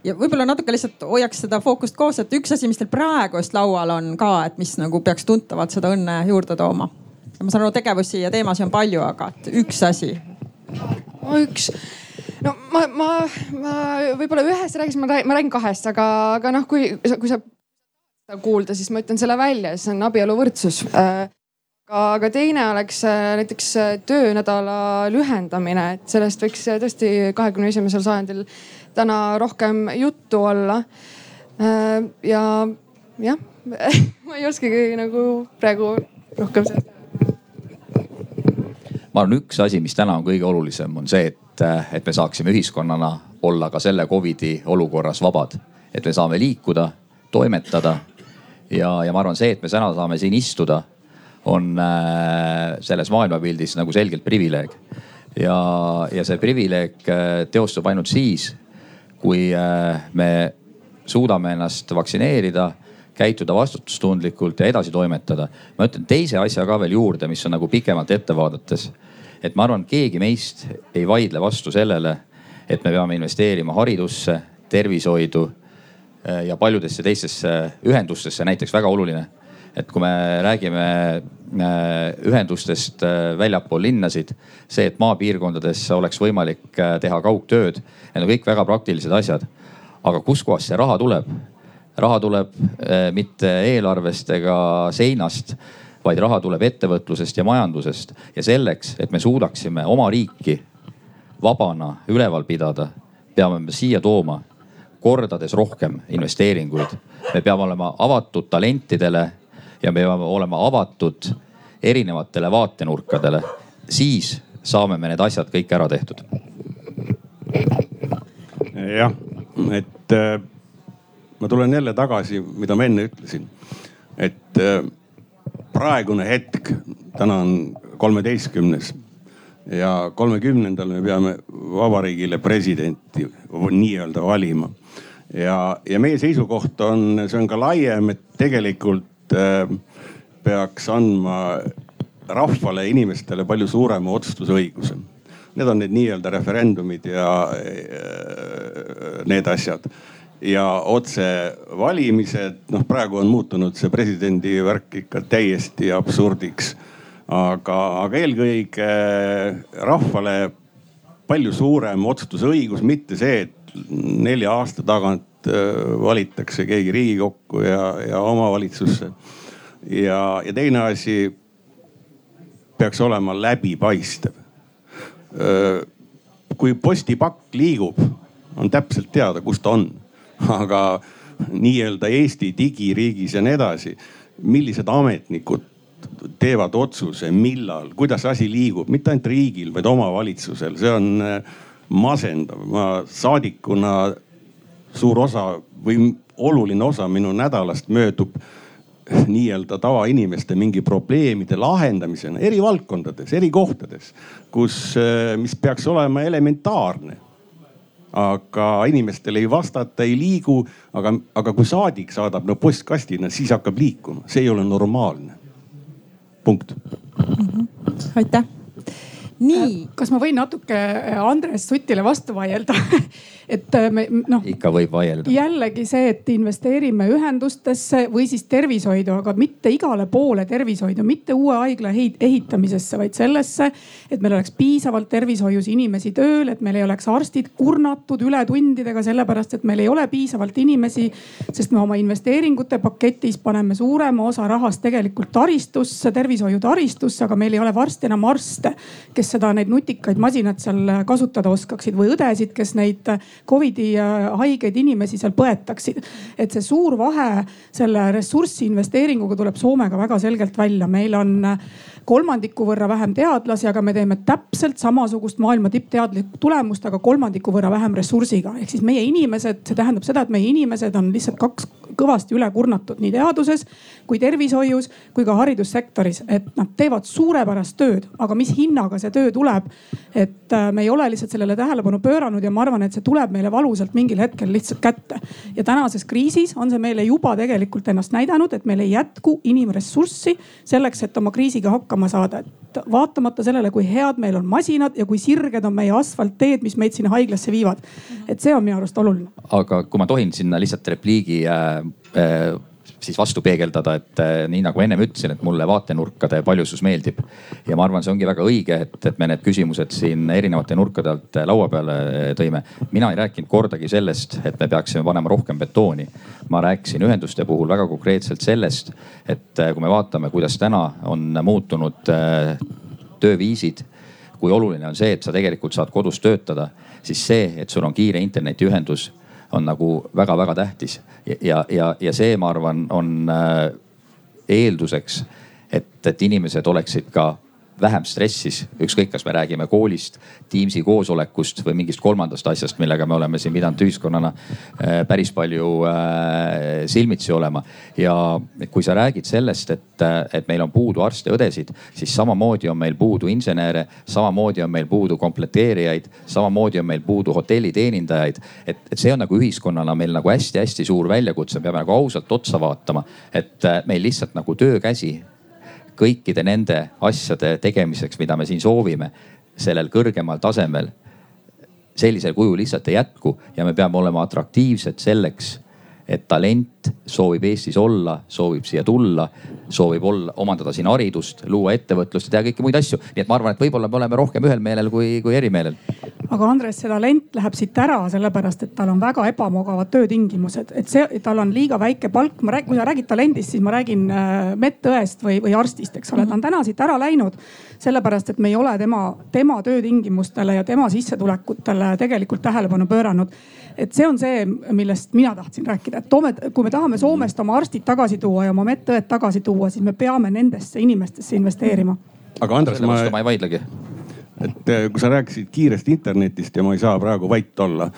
Ja võib-olla natuke lihtsalt hoiaks seda fookust koos, et üks asi, mis teil praegu just laual on ka, et mis nagu peaks tuntavalt seda õnne juurde tooma ma saan aru, tegevusi ja teemasid on palju, aga üks asi. üks no ma, ma, ma võib-olla ühest rääkisin, ma räägin, ma räägin kahest, aga, aga noh, kui, kui sa kuulda, siis ma ütlen selle välja, see on abieluvõrdsus. aga, aga teine oleks äh, näiteks äh, töönädala lühendamine, et sellest võiks äh, tõesti kahekümne esimesel sajandil täna rohkem juttu olla. ja jah [LAUGHS] ma ei oskagi nagu praegu rohkem seda ma arvan, üks asi, mis täna on kõige olulisem, on see, et, et me saaksime ühiskonnana olla ka selle Covidi olukorras vabad. et me saame liikuda, toimetada ja, ja ma arvan, see, et me täna saame siin istuda, on äh, selles maailmapildis nagu selgelt privileeg. ja, ja see privileeg äh, teostub ainult siis, kui äh, me suudame ennast vaktsineerida käituda vastutustundlikult ja edasi toimetada. ma ütlen teise asja ka veel juurde, mis on nagu pikemalt ette vaadates. Et ma arvan, keegi meist ei vaidle vastu sellele, et me peame investeerima haridusse, tervishoidu äh, ja paljudesse teistesse ühendustesse, näiteks väga oluline. et kui me räägime äh, ühendustest äh, väljapool linnasid, see, et maapiirkondades oleks võimalik teha kaugtööd, need on kõik väga praktilised asjad. aga kuskohast see raha tuleb? raha tuleb mitte eelarvest ega seinast, vaid raha tuleb ettevõtlusest ja majandusest ja selleks, et me suudaksime oma riiki vabana üleval pidada, peame me siia tooma kordades rohkem investeeringuid. me peame olema avatud talentidele ja me peame olema avatud erinevatele vaatenurkadele. siis saame me need asjad kõik ära tehtud. jah, et äh, ma tulen jälle tagasi, mida ma enne ütlesin. et äh, praegune hetk, täna on kolmeteistkümnes ja kolmekümnendal me peame vabariigile presidenti nii-öelda valima. ja, ja meie seisukoht on, see on ka laiem, et tegelikult äh, peaks andma rahvale, inimestele palju suurema otsustusõiguse. Need on need nii-öelda referendumid ja äh, need asjad ja otsevalimised, noh praegu on muutunud see presidendi värk ikka täiesti absurdiks aga, aga eelkõige rahvale palju suurem otsustusõigus, mitte see, et nelja aasta tagant äh, valitakse keegi riigikokku ja, ja omavalitsusse. ja, ja teine asi peaks olema läbipaistev. Äh, kui postipakk liigub, on täpselt teada, kus ta on, [LAUGHS] aga nii-öelda Eesti digiriigis ja nii edasi, millised ametnikud teevad otsuse, millal, kuidas asi liigub, mitte ainult riigil, vaid omavalitsusel, see on äh, masendav. ma saadikuna suur osa või oluline osa minu nädalast möödub [LAUGHS] nii-öelda tavainimeste mingi probleemide lahendamisena eri valdkondades, eri kohtades, kus, äh, mis peaks olema elementaarne. Aga inimestele ei vastata, ei liigu, aga, aga kui saadik saadab no postkastina, siis hakkab liikuma, see ei ole normaalne punkt mm. -hmm. aitäh nii. Kas ma võin natuke äh, Andres Sutile vastu vaielda [LAUGHS] et äh, me noh. ikka võib vaielda. jällegi see, et investeerime ühendustesse või siis tervishoidu, aga mitte igale poole tervishoidu, mitte uue haigla ehitamisesse, vaid sellesse, et meil oleks piisavalt tervishoius inimesi tööl, et meil ei oleks arstid kurnatud ületundidega, sellepärast et meil ei ole piisavalt inimesi. sest me oma investeeringute paketis paneme suurema osa rahast tegelikult taristusse, tervishoiu taristusse, aga meil ei ole varsti enam arste, kes seda, neid nutikaid masinaid seal kasutada oskaksid või õdesid, kes neid Covidi äh, haigeid inimesi seal põetaksid. et see suur vahe selle ressurssi investeeringuga tuleb Soomega väga selgelt välja. meil on äh, kolmandiku võrra vähem teadlasi, aga me teeme täpselt samasugust maailma tippteadlikku tulemust, aga kolmandiku võrra vähem ressursiga. ehk siis meie inimesed, see tähendab seda, et meie inimesed on lihtsalt kaks kõvasti üle kurnatud nii teaduses kui tervishoius kui ka haridussektoris, et nad teevad suurepärast tööd, aga mis hinnaga see töö tuleb. et äh, me ei ole lihtsalt sellele tähelepanu pööranud ja ma arvan, et see tuleb meile valusalt mingil hetkel lihtsalt kätte. ja tänases kriisis on see meile juba tegelikult ennast näidanud, et meil ei jätku inimressurssi selleks, et oma kriisiga hakkama saada. et vaatamata sellele, kui head meil on masinad ja kui sirged on meie asfaltteed, mis meid sinna haiglasse viivad. et see on minu arust oluline. aga kui ma tohin sinna lihtsalt repliigi äh, äh siis vastu peegeldada, et eh, nii nagu ennem ütlesin, et mulle vaatenurkade paljusus meeldib. ja ma arvan, see ongi väga õige, et, et me need küsimused siin erinevate nurkade alt laua peale eh, tõime. mina ei rääkinud kordagi sellest, et me peaksime panema rohkem betooni. ma rääkisin ühenduste puhul väga konkreetselt sellest, et kui me vaatame, kuidas täna on muutunud tööviisid kui oluline on see, et sa tegelikult saad kodus töötada, siis see, et sul on kiire internetiühendus on nagu väga-väga tähtis. ja, ja, ja see, ma arvan, on äh, eelduseks, et, et inimesed oleksid ka vähem stressis, ükskõik, kas me räägime koolist, Teamsi koosolekust või mingist kolmandast asjast, millega me oleme siin pidanud ühiskonnana äh, päris palju äh, silmitsi olema. ja kui sa räägid sellest, et, et meil on puudu arste-õdesid, siis samamoodi on meil puudu insenere, samamoodi on meil puudu komplekteerijaid, samamoodi on meil puudu hotelliteenindajaid. et, et see on nagu ühiskonnana meil nagu hästi-hästi suur väljakutse, peame nagu ausalt otsa vaatama, et äh, meil lihtsalt nagu töökäsi kõikide nende asjade tegemiseks, mida me siin soovime, sellel kõrgemal tasemel sellisel kujul lihtsalt ei jätku ja me peame olema atraktiivsed selleks et talent soovib Eestis olla, soovib siia tulla, soovib olla, omandada siin haridust, luua ettevõtlust ja teha kõiki muid asju. nii et ma arvan, et võib-olla me oleme rohkem ühel meelel kui, kui eri meelel. aga Andres, see talent läheb siit ära sellepärast, et tal on väga ebamugavad töötingimused, et see, tal on liiga väike palk. ma räägin, kui sa räägid talendist, siis ma räägin äh, medõest või, või arstist, eks ole, ta on täna siit ära läinud sellepärast, et me ei ole tema, tema töötingimustele ja tema sissetulekutele tegelikult tähelepanu pööranud et see on see, millest mina tahtsin rääkida, et toome, kui me tahame Soomest oma arstid tagasi tuua ja oma medõed tagasi tuua, siis me peame nendesse inimestesse investeerima. aga Andres, ma. ma ei vaidlegi et äh, kui sa rääkisid kiirest internetist ja ma ei saa praegu vait olla.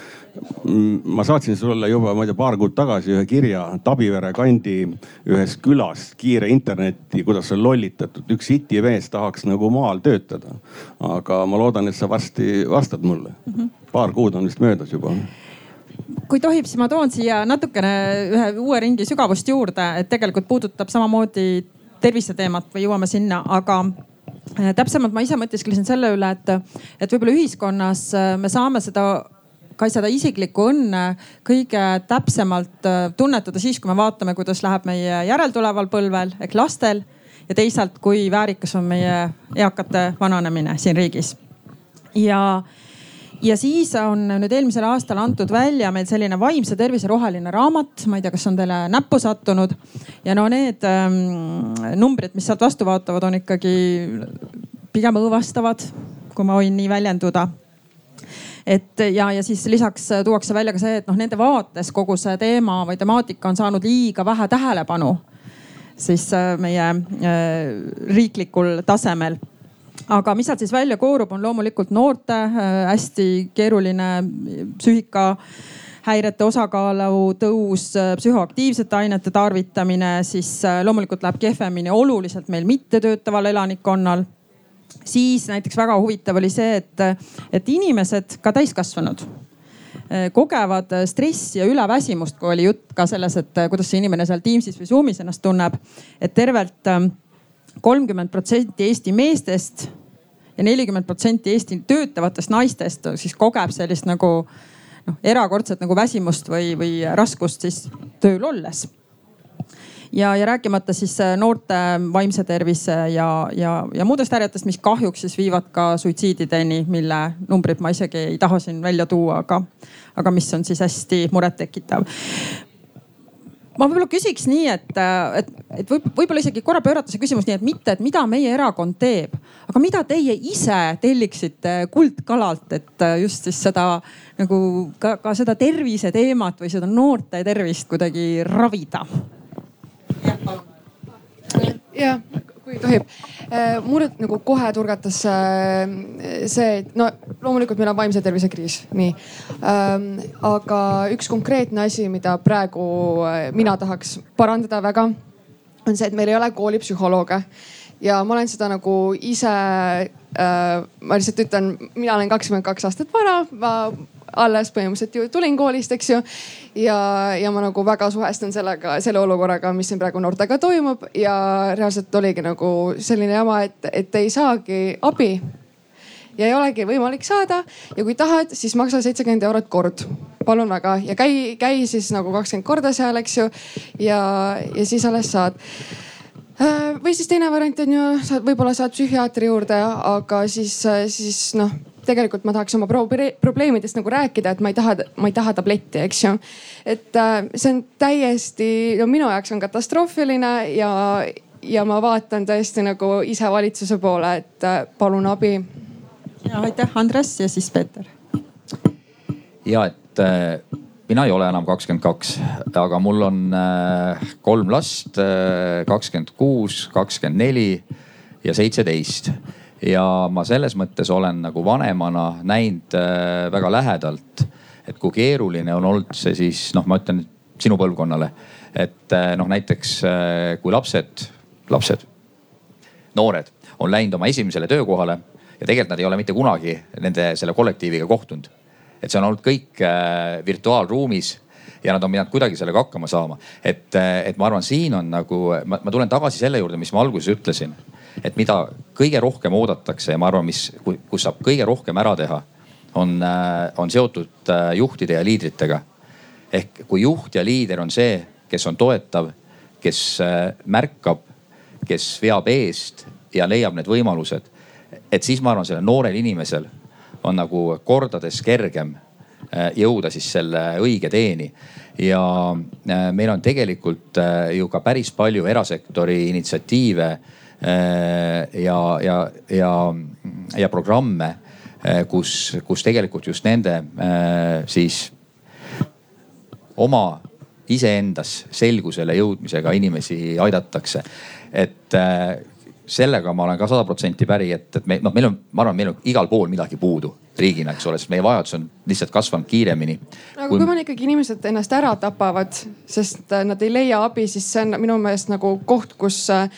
Ma saatsin sulle juba, ma ei tea, paar kuud tagasi ühe kirja Tabivere kandi ühes külas, kiire internetti, kuidas on lollitatud, üks itimees tahaks nagu maal töötada. aga ma loodan, et sa varsti vastad mulle. Mhm. paar kuud on vist möödas juba kui tohib, siis ma toon siia natukene ühe uue ringi sügavust juurde, et tegelikult puudutab samamoodi terviseteemat või jõuame sinna, aga täpsemalt ma ise mõtisklesin selle üle, et, et võib-olla ühiskonnas äh, me saame seda ka seda isiklikku õnne kõige täpsemalt äh, tunnetada siis, kui me vaatame, kuidas läheb meie järeltuleval põlvel ehk lastel ja teisalt, kui väärikas on meie eakate vananemine siin riigis. ja ja siis on nüüd eelmisel aastal antud välja meil selline vaimse tervise roheline raamat, ma ei tea, kas on teile näppu sattunud. ja no need ähm, numbrid, mis sealt vastu vaatavad, on ikkagi pigem õõvastavad, kui ma võin nii väljenduda. Et ja, ja siis lisaks tuuakse välja ka see, et noh, nende vaates kogu see teema või temaatika on saanud liiga vähe tähelepanu siis äh, meie äh, riiklikul tasemel aga mis sealt siis välja koorub, on loomulikult noorte äh, hästi keeruline psüühika häirete osakaalu tõus, äh, psühhoaktiivsete ainete tarvitamine, siis äh, loomulikult läheb kehvemini oluliselt meil mittetöötaval elanikkonnal. siis näiteks väga huvitav oli see, et, et inimesed, ka täiskasvanud, kogevad stressi ja üleväsimust, kui oli jutt ka selles, et kuidas see inimene seal Teamsis või Zoom'is ennast tunneb. et tervelt kolmkümmend protsenti Eesti meestest ja nelikümmend protsenti Eesti töötavatest naistest siis kogeb sellist nagu noh, erakordset nagu väsimust või, või raskust siis tööl olles. ja, ja rääkimata siis äh, noorte vaimse tervise ja, ja, ja muudest häiretest, mis kahjuks siis viivad ka suitsiidideni, mille numbrit ma isegi ei taha siin välja tuua, aga, aga mis on siis hästi murettekitav ma võib-olla küsiks nii, et, et, et võib, võib-olla isegi korra pöörata see küsimus nii, et mitte, et mida meie erakond teeb, aga mida teie ise telliksite kuldkalalt, et just siis seda nagu ka, ka seda tervise teemat või seda noorte tervist kuidagi ravida? jah kui tohib. Äh, mulle nagu kohe turgatas äh, see, et no loomulikult meil on vaimse tervise kriis, nii. Ähm, aga üks konkreetne asi, mida praegu äh, mina tahaks parandada väga, on see, et meil ei ole koolipsühholooge ja ma olen seda nagu ise äh,, ma lihtsalt ütlen, mina olen kakskümmend kaks aastat vana, ma alles põhimõtteliselt ju tulin koolist, eks ju. ja, ja ma nagu väga suhestun sellega, selle olukorraga, mis siin praegu noortega toimub ja reaalselt oligi nagu selline jama, et, et ei saagi abi ja ei olegi võimalik saada ja kui tahad, siis maksa seitsekümmend eurot kord. palun väga ja käi, käi siis nagu kakskümmend korda seal, eks ju. ja, ja siis alles saad äh, või siis teine variant on ju, saad, võib-olla saad psühhiaatri juurde, aga siis, siis noh tegelikult ma tahaks oma pro probleemidest nagu rääkida, et ma ei taha, ma ei taha tabletti, eks ju. et äh, see on täiesti, no minu jaoks on katastroofiline ja, ja ma vaatan tõesti nagu ise valitsuse poole, et äh, palun abi. ja aitäh, Andres ja siis Peeter. ja et äh, mina ei ole enam kakskümmend kaks, aga mul on äh, kolm last, kakskümmend kuus, kakskümmend neli ja seitseteist ja ma selles mõttes olen nagu vanemana näinud äh, väga lähedalt, et kui keeruline on olnud see siis noh, ma ütlen sinu põlvkonnale, et äh, noh, näiteks äh, kui lapsed, lapsed, noored on läinud oma esimesele töökohale ja tegelikult nad ei ole mitte kunagi nende selle kollektiiviga kohtunud. et see on olnud kõik virtuaalruumis ja nad on pidanud kuidagi sellega hakkama saama. et, et ma arvan, siin on nagu, ma, tulen tagasi selle juurde, mis ma alguses ütlesin et mida kõige rohkem oodatakse ja ma arvan, mis, kus saab kõige rohkem ära teha, on, äh, on seotud äh, juhtide ja liidritega. ehk kui juht ja liider on see, kes on toetav, kes äh, märkab, kes veab eest ja leiab need võimalused. et siis ma arvan, sellel noorel inimesel on nagu kordades kergem jõuda siis selle õige teeni. ja meil on tegelikult ju ka päris palju erasektori initsiatiive ja, ja, ja, ja programme, äh, kus, kus tegelikult just nende äh, siis oma iseendas selgusele jõudmisega inimesi aidatakse. et sellega ma olen ka sada protsenti päri, et, et me noh, meil on, ma arvan, meil on igal pool midagi puudu riigina, eks ole, sest meie vajadus on lihtsalt kasvanud kiiremini. aga kui, kui meil ikkagi inimesed ennast ära tapavad, sest nad ei leia abi, siis see on minu meelest nagu koht, kus äh,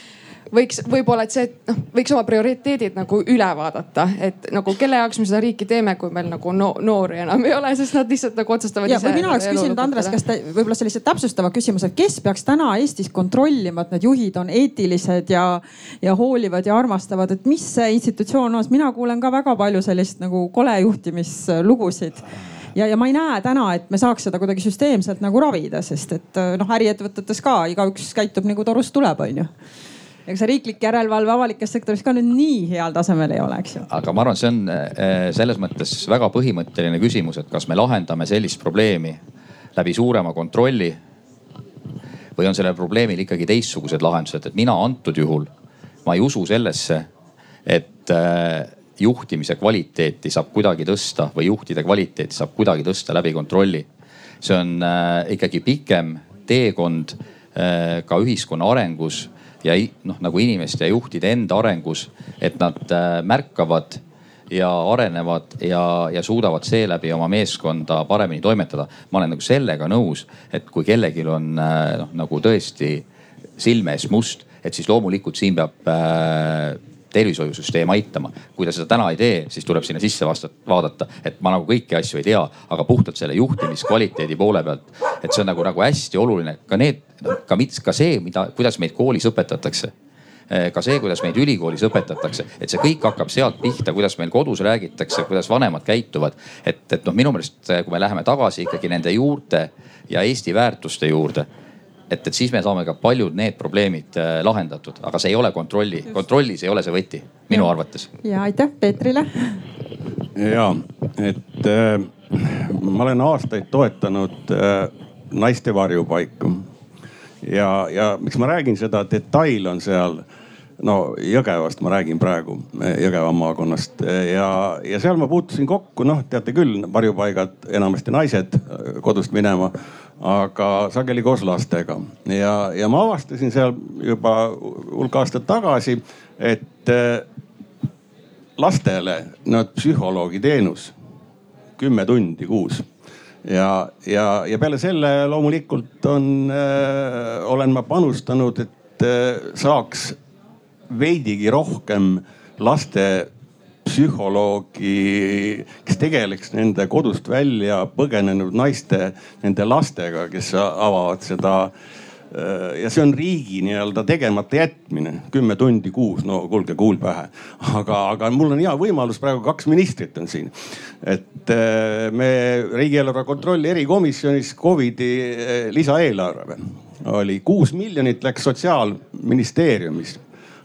võiks võib-olla, et see, noh, võiks oma prioriteedid nagu üle vaadata, et nagu kelle jaoks me seda riiki teeme, kui meil nagu no, noori enam ei ole, sest nad lihtsalt nagu otsustavad. ja kui mina oleks küsinud, Andres, kas te võib-olla sellise täpsustava küsimuse, kes peaks täna Eestis kontrollima, et need juhid on eetilised ja, ja hoolivad ja armastavad, et mis see institutsioon on, sest mina kuulen ka väga palju sellist nagu kole juhtimislugusid. Ja, ja ma ei näe täna, et me saaks seda kuidagi süsteemselt nagu ravida, sest et noh, äriettevõtetes ka igaüks käitub nagu torust tuleb, onju ega see riiklik järelevalve avalikes sektoris ka nüüd nii heal tasemel ei ole, eks ju. aga ma arvan, see on eh, selles mõttes väga põhimõtteline küsimus, et kas me lahendame sellist probleemi läbi suurema kontrolli või on sellel probleemil ikkagi teistsugused lahendused, et mina antud juhul, ma ei usu sellesse, et eh, juhtimise kvaliteeti saab kuidagi tõsta või juhtide kvaliteeti saab kuidagi tõsta läbi kontrolli. see on äh, ikkagi pikem teekond ka ühiskonna arengus ja noh, nagu inimeste ja juhtide enda arengus, et nad äh, märkavad ja arenevad ja, ja suudavad seeläbi oma meeskonda paremini toimetada. ma olen nagu sellega nõus, et kui kellelgi on äh, noh nagu tõesti silme ees must, et siis loomulikult siin peab äh, tervishoiusüsteem aitama. kui ta seda täna ei tee, siis tuleb sinna sisse vastata, vaadata, et ma nagu kõiki asju ei tea, aga puhtalt selle juhtimiskvaliteedi poole pealt, et see on nagu, nagu hästi oluline, ka need, ka, ka see, mida, kuidas meid koolis õpetatakse eh, ka see, kuidas meid ülikoolis õpetatakse, et see kõik hakkab sealt pihta, kuidas meil kodus räägitakse, kuidas vanemad käituvad. et, et noh, minu meelest, eh, kui me läheme tagasi ikkagi nende juurte ja Eesti väärtuste juurde et, et siis me saame ka paljud need probleemid äh, lahendatud, aga see ei ole kontrolli, kontrollis ei ole see võti minu ja. arvates. ja aitäh Peetrile. ja, et äh, ma olen aastaid toetanud äh, naiste varjupaiku ja, ja miks ma räägin seda, detail on seal no Jõgevast ma räägin praegu, Jõgeva maakonnast ja, ja seal ma puutusin kokku, noh, teate küll, varjupaigad enamasti naised kodust minema aga sageli koos lastega. ja, ja ma avastasin seal juba hulk aastaid tagasi, et äh, lastele no psühholoogi teenus kümme tundi kuus ja, ja, ja peale selle loomulikult on äh,, olen ma panustanud, et äh, saaks veidigi rohkem laste psühholoogi, kes tegeleks nende kodust välja põgenenud naiste, nende lastega, kes avavad seda ja see on riigi nii-öelda tegemata jätmine, kümme tundi kuus, no kuulge, kuul pähe. aga, aga mul on hea võimalus, praegu kaks ministrit on siin. et äh, me riigieelarve kontrolli erikomisjonis Covidi äh, lisaeelarve oli kuus miljonit läks sotsiaalministeeriumis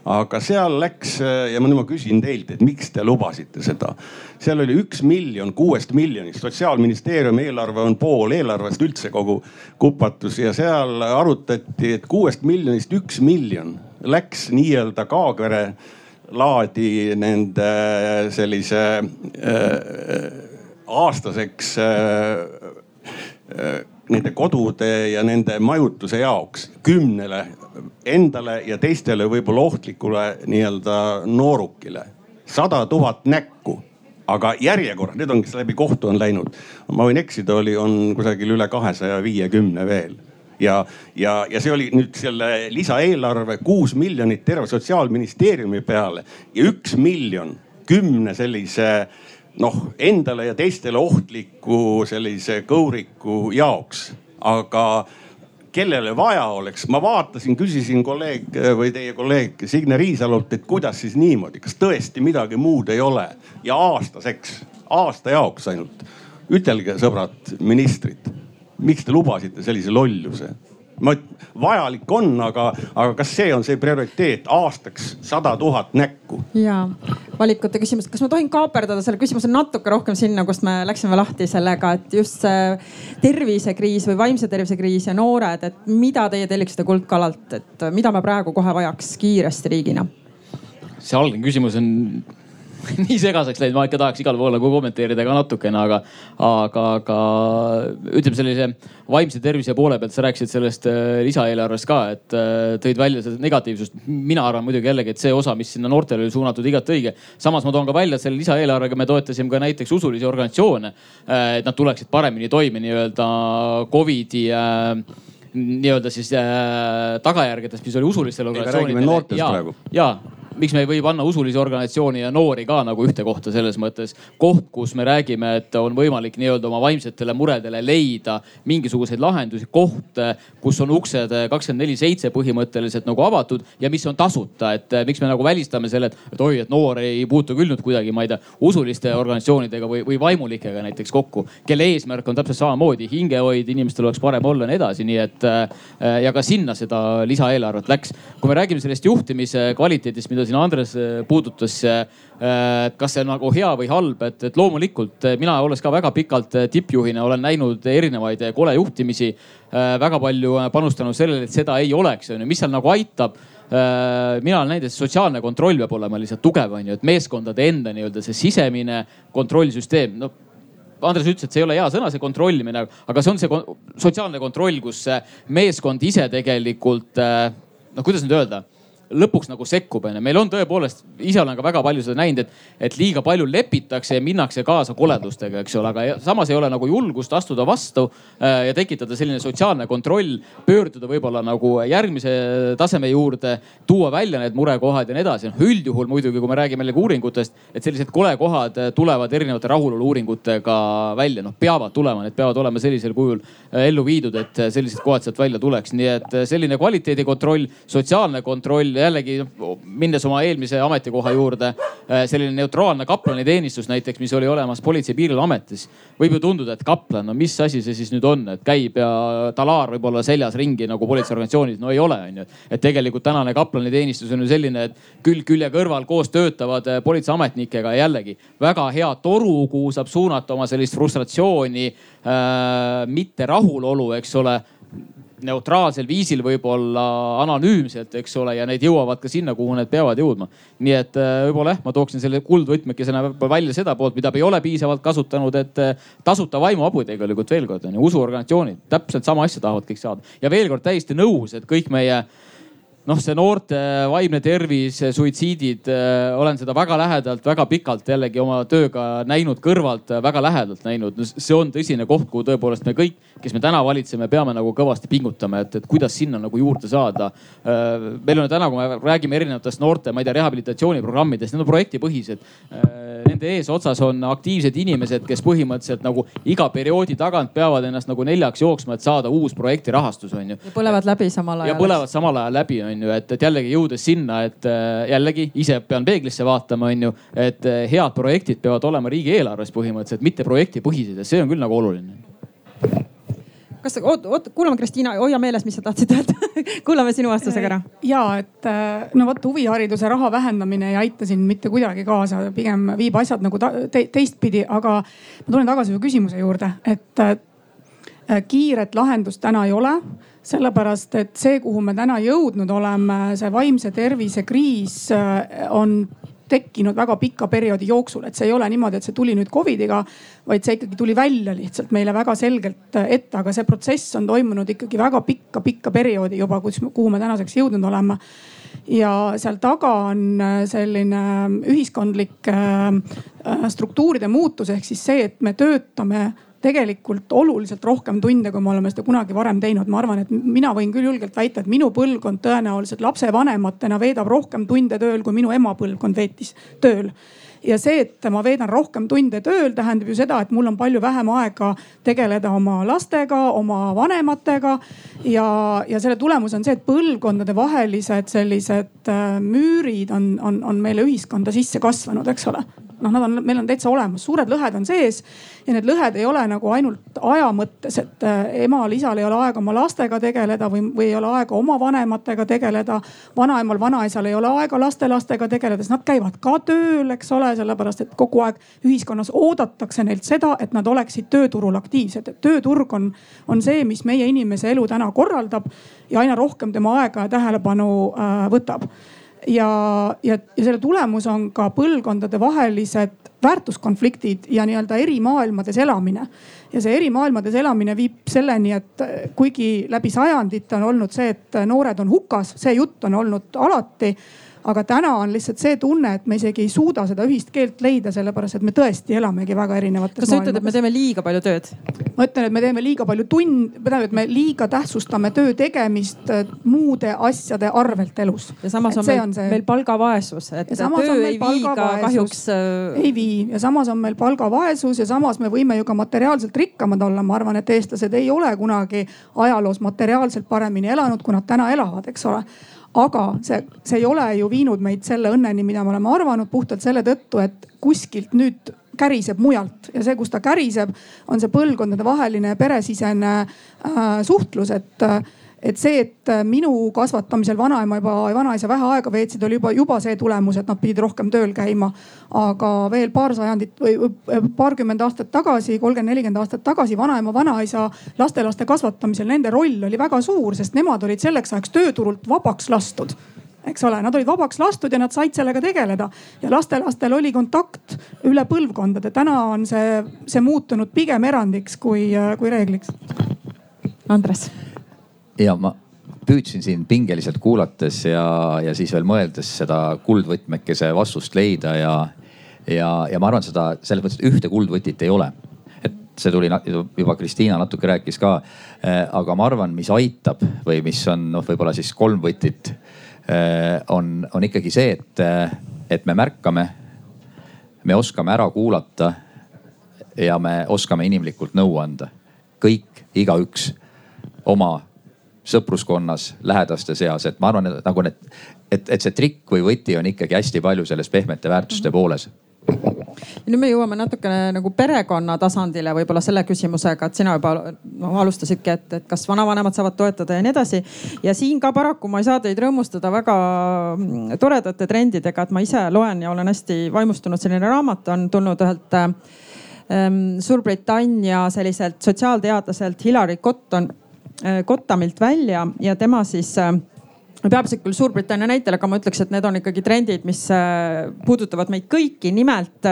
aga seal läks ja ma nüüd ma küsin teilt, et miks te lubasite seda. seal oli üks miljon kuuest miljonist, sotsiaalministeeriumi eelarve on pool eelarvest üldse kogu kupatus ja seal arutati, et kuuest miljonist üks miljon läks nii-öelda Kaagvere laadi nende sellise äh, aastaseks äh, äh, nende kodude ja nende majutuse jaoks kümnele endale ja teistele võib-olla ohtlikule nii-öelda noorukile. sada tuhat näkku, aga järjekorras, need on, kes läbi kohtu on läinud, ma võin eksida, oli, on kusagil üle kahesaja viiekümne veel. Ja, ja, ja see oli nüüd selle lisaeelarve kuus miljonit terve sotsiaalministeeriumi peale ja üks miljon kümne sellise noh, endale ja teistele ohtliku sellise kõuriku jaoks. aga kellele vaja oleks, ma vaatasin, küsisin kolleeg või teie kolleeg Signe Riisalolt, et kuidas siis niimoodi, kas tõesti midagi muud ei ole ja aastaseks, aasta jaoks ainult. ütelge, sõbrad ministrid, miks te lubasite sellise lolluse? Ma, vajalik on, aga, aga kas see on see prioriteet aastaks sada tuhat näkku? ja valikute küsimus, kas ma tohin kaaperdada selle küsimuse natuke rohkem sinna, kust me läksime lahti sellega, et just see tervisekriis või vaimse tervise kriis ja noored, et mida teie telliksite kuldkalalt, et mida me praegu kohe vajaks kiiresti riigina? see algne küsimus on [LAUGHS] nii segaseks läinud, ma ikka tahaks igal pool nagu kommenteerida ka natukene, aga, aga, aga ütleme sellise vaimse tervise poole pealt, sa rääkisid sellest äh, lisaeelarvest ka, et äh, tõid välja seda negatiivsust. mina arvan muidugi jällegi, et see osa, mis sinna noortele oli suunatud, igati õige. samas ma toon ka välja, selle lisaeelarvega me toetasime ka näiteks usulisi organisatsioone, äh, et nad tuleksid paremini toime nii-öelda Covidi nii-öelda siis äh, tagajärgedest, mis oli usulistel organisatsioonidel. ja, praegu. ja miks me ei või panna usulisi organisatsioone ja noori ka nagu ühte kohta selles mõttes. koht, kus me räägime, et on võimalik nii-öelda oma vaimsetele muredele leida mingisuguseid lahendusi, koht, kus on uksed kakskümmend neli seitse põhimõtteliselt nagu avatud ja mis on tasuta, et miks me nagu välistame selle, et, et oi, et noor ei puutu küll nüüd kuidagi, ma ei tea, usuliste organisatsioonidega või, või vaimulikega näiteks kokku, kelle eesmärk on täpselt samamoodi hingehoid, inimestel oleks parem olla ja nii edasi, nii et ja ka sinna seda lisaeelarvet läks. kui me räägime sellest juhtimise kvaliteedist, mida siin Andres äh, puudutas, äh, kas see on nagu hea või halb, et, et loomulikult äh, mina, olles ka väga pikalt tippjuhina, olen näinud erinevaid kolejuhtimisi. väga palju panustanud sellele, et seda ei oleks, onju, mis seal nagu aitab mina olen näinud, et sotsiaalne kontroll peab olema lihtsalt tugev, onju, et meeskondade enda nii-öelda see sisemine kontrollsüsteem, no Andres ütles, et see ei ole hea sõna, see kontrollimine, aga see on see sotsiaalne kontroll, kus meeskond ise tegelikult noh, kuidas nüüd öelda lõpuks nagu sekkub, onju. meil on tõepoolest, ise olen ka väga palju seda näinud, et, et liiga palju lepitakse ja minnakse kaasa koledustega, eks ole, aga samas ei ole nagu julgust astuda vastu äh, ja tekitada selline sotsiaalne kontroll, pöörduda võib-olla nagu järgmise taseme juurde, tuua välja need murekohad ja nii edasi. noh üldjuhul muidugi, kui me räägime jällegi uuringutest, et sellised kolekohad tulevad erinevate rahulolu uuringutega välja, noh peavad tulema, need peavad olema sellisel kujul äh, ellu viidud, et sellised kohad sealt välja tuleks, nii et selline kvaliteedikontroll, sotsiaalne kontroll jällegi minnes oma eelmise ametikoha juurde, äh, selline neutraalne kaplaniteenistus näiteks, mis oli olemas Politsei- ja Piirivalveametis. võib ju tunduda, et kaplan, no mis asi see siis nüüd on, et käib ja talaar võib olla seljas ringi nagu politseiorganisatsioonis, no ei ole, onju. et tegelikult tänane kaplaniteenistus on ju selline, et külg külje kõrval koos töötavad äh, politseiametnikega ja jällegi väga hea toru, kuhu saab suunata oma sellist frustratsiooni äh,, mitte rahulolu, eks ole neutraalsel viisil, võib-olla anonüümselt, eks ole, ja need jõuavad ka sinna, kuhu need peavad jõudma. nii et äh, võib-olla jah, ma tooksin selle kuldvõtmekesena välja seda poolt, mida ei ole piisavalt kasutanud, et äh, tasuta vaimuabi tegelikult veel kord on ju, usuorganisatsioonid täpselt sama asja tahavad kõik saada ja veel kord täiesti nõus, et kõik meie noh, see noorte vaimne tervis, suitsiidid, äh, olen seda väga lähedalt, väga pikalt jällegi oma tööga näinud kõrvalt, äh, väga lähedalt näinud. see on tõsine koht, kuhu tõepoolest me kõik, kes me täna valitseme, peame nagu kõvasti pingutama, et, et kuidas sinna nagu juurde saada. Äh, meil on täna, kui me räägime erinevatest noorte, ma ei tea, rehabilitatsiooniprogrammidest, need on projektipõhised. Nende eesotsas on aktiivsed inimesed, kes põhimõtteliselt nagu iga perioodi tagant peavad ennast nagu neljaks jooksma, et saada uus projektirahastus, on ju. ja põlevad läbi samal ajal. ja põlevad samal ajal läbi, on ju, et, et jällegi jõudes sinna, et äh, jällegi ise pean peeglisse vaatama, on ju, et äh, head projektid peavad olema riigieelarves põhimõtteliselt, mitte projektipõhised ja see on küll nagu oluline. Kas, oot, oot, kuulame, Kristiina, hoia meeles, mis sa tahtsid öelda. [LAUGHS] Kuulame sinu vastusega ära. ja et äh, no vot huvihariduse raha vähendamine ei aita siin mitte kuidagi kaasa, pigem viib asjad nagu te teistpidi, aga ma tulen tagasi su küsimuse juurde, et äh, kiiret lahendust täna ei ole sellepärast et see, kuhu me täna jõudnud oleme, see vaimse tervise kriis äh, on tekkinud väga pika perioodi jooksul, et see ei ole niimoodi, et see tuli nüüd Covidiga, vaid see ikkagi tuli välja lihtsalt meile väga selgelt äh, ette, aga see protsess on toimunud ikkagi väga pikka-pikka perioodi juba, kus, kuhu me tänaseks jõudnud oleme. Ja seal taga on äh, selline ühiskondlik struktuuride muutus. Ehk siis see, et me töötame tegelikult oluliselt rohkem tunde, kui me oleme seda kunagi varem teinud. ma arvan, et mina võin küll julgelt väita, et minu põlvkond tõenäoliselt lapsevanematena veedab rohkem tunde tööl, kui minu ema põlvkond veetis tööl ja see, et ma veedan rohkem tunde tööl, tähendab ju seda, et mul on palju vähem aega tegeleda oma lastega, oma vanematega. ja, ja selle tulemus on see, et põlvkondade vahelised sellised äh, müürid on, on, on meile ühiskonda sisse kasvanud, eks ole noh, nad on, meil on täitsa olemas, suured lõhed on sees ja need lõhed ei ole nagu ainult aja mõttes, et äh, emal-isal ei ole aega oma lastega tegeleda või, või ei ole aega oma vanematega tegeleda. vanaemal, vanaisal ei ole aega lastelastega tegeleda, sest nad käivad ka tööl, eks ole, sellepärast et kogu aeg ühiskonnas oodatakse neilt seda, et nad oleksid tööturul aktiivsed, et tööturg on, on see, mis meie inimese elu täna korraldab ja aina rohkem tema aega ja tähelepanu äh, võtab ja, ja, ja selle tulemus on ka põlvkondadevahelised väärtuskonfliktid ja nii-öelda eri maailmades elamine. ja see eri maailmades elamine viib selleni, et kuigi läbi sajandite on olnud see, et noored on hukas, see jutt on olnud alati aga täna on lihtsalt see tunne, et me isegi ei suuda seda ühist keelt leida, sellepärast et me tõesti elamegi väga erinevates kas sa ütled, et me teeme liiga palju tööd? ma ütlen, et me teeme liiga palju tund, tähendab, et me liiga tähtsustame töö tegemist äh, muude asjade arvelt elus. ja samas on meil, on see... meil palgavaesus, et töö ei vii ka kahjuks. Äh, ei vii ja samas on meil palgavaesus ja samas me võime ju ka materiaalselt rikkamad olla. ma arvan, et eestlased ei ole kunagi ajaloos materiaalselt paremini elanud, kui nad täna elavad, eks ole aga see, see ei ole ju viinud meid selle õnneni, mida me oleme arvanud puhtalt selle tõttu, et kuskilt nüüd käriseb mujalt. Ja see, kus ta käriseb, on see põlvkondadevaheline peresisene äh, suhtlus, et äh, et see, et äh, minu kasvatamisel vanaema juba, vanaisa vähe aega veetsid, oli juba, juba see tulemus, et nad pidid rohkem tööl käima. aga veel paar sajandit või paarkümmend aastat tagasi, kolmkümmend, nelikümmend aastat tagasi vanaema, vanaisa lastelaste kasvatamisel nende roll oli väga suur, sest nemad olid selleks ajaks tööturult vabaks lastud eks ole, nad olid vabaks lastud ja nad said sellega tegeleda ja lastelastel oli kontakt üle põlvkondade. täna on see, see muutunud pigem erandiks kui, kui reegliks. Andres ja ma püüdsin siin pingeliselt kuulates ja, ja siis veel mõeldes seda kuldvõtmekese vastust leida ja, ja, ja ma arvan seda selles mõttes, et ühte kuldvõtit ei ole. et see tuli juba Kristiina natuke rääkis ka. Eh, aga ma arvan, mis aitab või mis on noh, võib-olla siis kolm võtit eh, on, on ikkagi see, et, et me märkame, me oskame ära kuulata ja me oskame inimlikult nõu anda. kõik, igaüks oma sõpruskonnas, lähedaste seas, et ma arvan, et nagu need, et, et see trikk või võti on ikkagi hästi palju selles pehmete väärtuste pooles ja nüüd me jõuame natukene nagu perekonna tasandile võib-olla selle küsimusega, et sina juba no, alustasidki, et, et kas vanavanemad saavad toetada ja nii edasi. ja siin ka paraku ma ei saa teid rõõmustada väga mm, toredate trendidega, et ma ise loen ja olen hästi vaimustunud, selline raamat on tulnud ühelt ähm, Suurbritannia selliselt sotsiaalteadlaselt Hillary Cotton Äh, Kottamilt välja ja tema siis äh, peamiselt küll Suurbritannia näitel, aga ma ütleks, et need on ikkagi trendid, mis äh, puudutavad meid kõiki. nimelt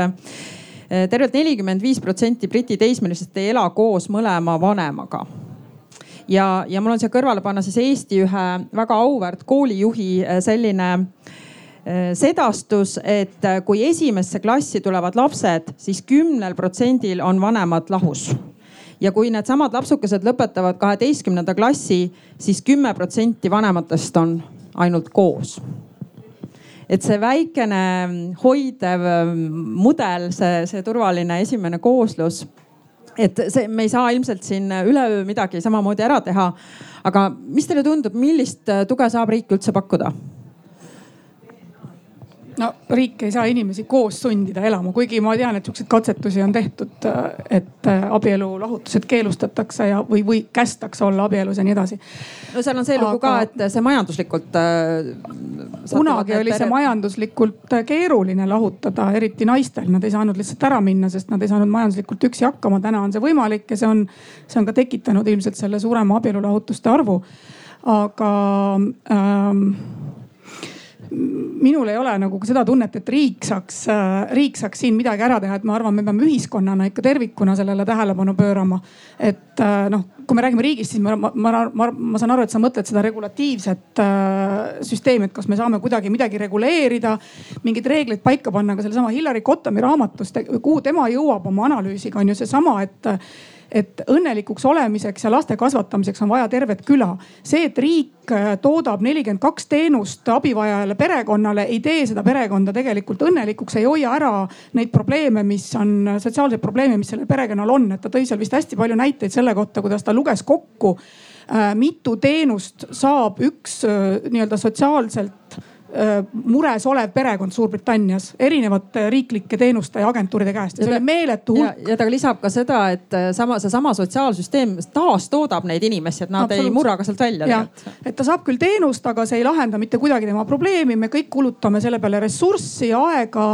tervelt nelikümmend viis protsenti Briti teismelistest ei ela koos mõlema vanemaga ja, ja mul on siia kõrvale panna siis Eesti ühe väga auväärt koolijuhi selline sedastus, et kui esimesse klassi tulevad lapsed siis, siis kümnel protsendil on vanemad lahus ja kui needsamad lapsukesed lõpetavad kaheteistkümnenda klassi siis, siis kümme protsenti vanematest on ainult koos et see väikene hoidev mudel, see, see turvaline esimene kooslus, et see, me ei saa ilmselt siin üleöö midagi samamoodi ära teha. aga mis teile tundub, millist tuge saab riik üldse pakkuda? No riik ei saa inimesi koos sundida elama, kuigi ma tean, et siukseid katsetusi on tehtud, et abielu lahutused keelustatakse ja, või, või kästakse olla abielus ja nii edasi. no seal on see lugu Aga... ka, et see majanduslikult äh,. kunagi oli see majanduslikult keeruline lahutada, eriti naistel, nad ei saanud lihtsalt ära minna, sest nad ei saanud majanduslikult üksi hakkama. täna on see võimalik ja see on, see on ka tekitanud ilmselt selle suurema abielulahutuste arvu. aga ähm, minul ei ole nagu seda tunnet, et riik saaks, äh, riik saaks siin midagi ära teha, et ma arvan, me peame ühiskonnana ikka tervikuna sellele tähelepanu pöörama. et äh, noh, kui me räägime riigist, siis ma, ma, ma, ma, ma saan aru, et sa mõtled seda regulatiivset äh, süsteemi, et kas me saame kuidagi midagi reguleerida, mingeid reegleid paika panna, aga sellesama Hillary Cottomi raamatust, kuhu tema jõuab oma analüüsiga, on ju seesama, et et õnnelikuks olemiseks ja laste kasvatamiseks on vaja tervet küla. see, et riik äh, toodab nelikümmend kaks teenust abivajajale perekonnale, ei tee seda perekonda tegelikult õnnelikuks, ei hoia ära neid probleeme, mis on, sotsiaalseid probleeme, mis sellel perekonnal on. et ta tõi seal vist hästi palju näiteid selle kohta, kuidas ta luges kokku äh, mitu teenust saab üks äh, nii-öelda sotsiaalselt Äh, mures olev perekond Suurbritannias erinevate riiklike teenuste ja agentuuride käest. Ja see oli meeletu hulk. ja ta lisab ka seda, et äh, sama, seesama sotsiaalsüsteem taastoodab neid inimesi, et nad ei murra ka sealt välja. et ta saab küll teenust, aga see ei lahenda mitte kuidagi tema probleemi, me kõik kulutame selle peale ressurssi, aega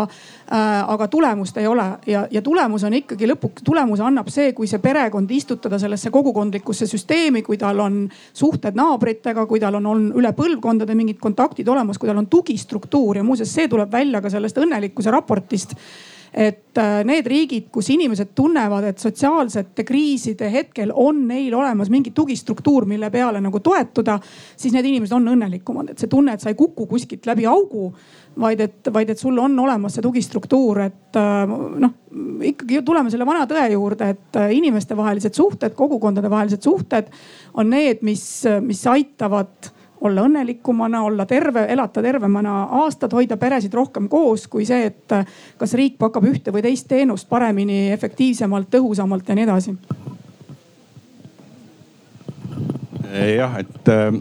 Äh, aga tulemust ei ole. Ja, ja tulemus on ikkagi lõpuks, tulemuse annab see, kui see perekond istutada sellesse kogukondlikusse süsteemi, kui tal on suhted naabritega, kui tal on, on üle põlvkondade mingid kontaktid olemas, kui tal on tugistruktuur ja muuseas, see tuleb välja ka sellest õnnelikkuse raportist et äh, need riigid, kus inimesed tunnevad, et sotsiaalsete kriiside hetkel on neil olemas mingi tugistruktuur, mille peale nagu toetuda, siis need inimesed on õnnelikumad, et see tunne, et sa ei kuku kuskilt läbi augu, vaid et, vaid et sul on olemas see tugistruktuur, et äh, noh, ikkagi tuleme selle vana tõe juurde, et äh, inimestevahelised suhted, kogukondade vahelised suhted on need, mis, mis aitavad olla õnnelikumana, olla terve, elada tervemana aastad, hoida peresid rohkem koos kui see, et kas riik pakub ühte või teist teenust paremini, efektiivsemalt, tõhusamalt ja nii edasi. jah, et äh,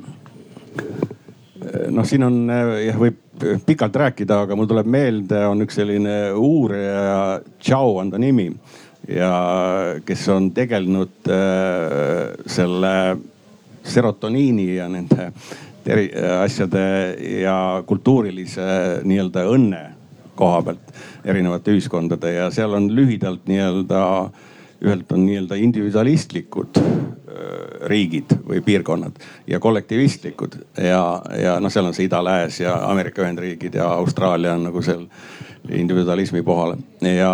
noh, siin on jah, võib pikalt rääkida, aga mul tuleb meelde, on üks selline uurija, Tšau on ta nimi ja kes on tegelenud äh, selle serotoniini ja nende eri asjade ja kultuurilise nii-öelda õnne koha pealt erinevate ühiskondade ja seal on lühidalt nii-öelda, ühelt on nii-öelda individualistlikud riigid või piirkonnad ja kollektivistlikud ja, ja noh, seal on see ida-lääs ja Ameerika Ühendriigid ja Austraalia on nagu seal individualismi pohal. ja,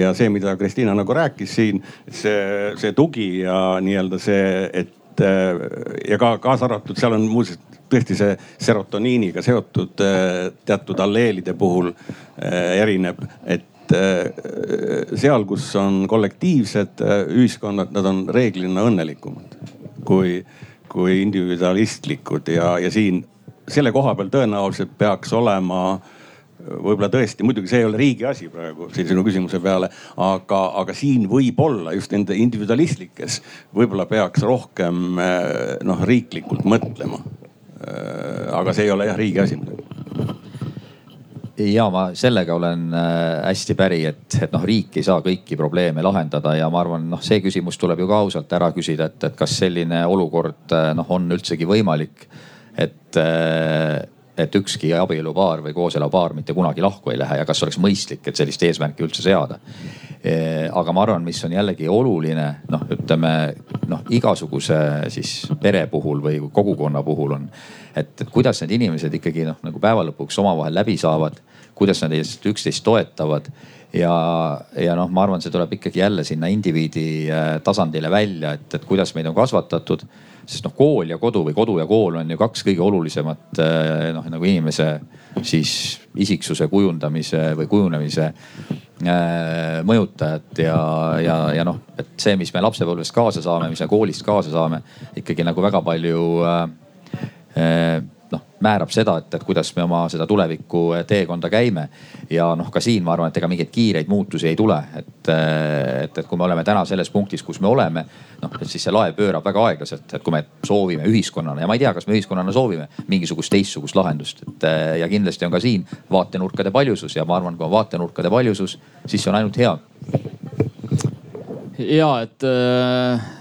ja see, mida Kristiina nagu rääkis siin, see, see tugi ja nii-öelda see, et ja ka kaasa arvatud, seal on muuseas tõesti see serotoniiniga seotud äh, teatud alleelide puhul äh, erineb, et äh, seal, kus on kollektiivsed ühiskonnad, nad on reeglina õnnelikumad kui, kui individualistlikud ja, ja siin selle koha peal tõenäoliselt peaks olema võib-olla tõesti, muidugi see ei ole riigi asi praegu sinu küsimuse peale, aga, aga siin võib-olla just nende individualistlikes võib-olla peaks rohkem noh riiklikult mõtlema Äh, aga see ei ole jah riigi asi muidugi ja ma sellega olen äh, hästi päri, et, et noh, riik ei saa kõiki probleeme lahendada ja ma arvan, noh, see küsimus tuleb ju ka ausalt ära küsida, et, et kas selline olukord noh, on üldsegi võimalik. et, et ükski abielupaar või kooselupaar mitte kunagi lahku ei lähe ja kas oleks mõistlik, et sellist eesmärki üldse seada. aga ma arvan, mis on jällegi oluline, noh, ütleme noh, igasuguse siis pere puhul või kogukonna puhul on, et, kuidas need inimesed ikkagi noh, nagu päeva lõpuks omavahel läbi saavad, kuidas nad üksteist toetavad ja, ja noh, ma arvan, see tuleb ikkagi jälle sinna indiviidi äh, tasandile välja, et, et kuidas meid on kasvatatud. Sest noh, kool ja kodu või kodu ja kool on ju kaks kõige olulisemat äh, noh, nagu inimese siis isiksuse kujundamise või kujunemise Äh, mõjutajat ja, ja, ja noh, et see, mis me lapsepõlvest kaasa saame, mis me koolist kaasa saame, ikkagi nagu väga palju äh, määrab seda, et, et kuidas me oma seda tuleviku teekonda käime. ja noh, ka siin ma arvan, et ega mingeid kiireid muutusi ei tule, et, et, et kui me oleme täna selles punktis, kus me oleme, noh, siis see laev pöörab väga aeglaselt, et kui me soovime ühiskonnana ja ma ei tea, kas me ühiskonnana soovime mingisugust teistsugust lahendust, et ja kindlasti on ka siin vaatenurkade paljusus ja ma arvan, kui on vaatenurkade paljusus, siis see on ainult hea. ja et äh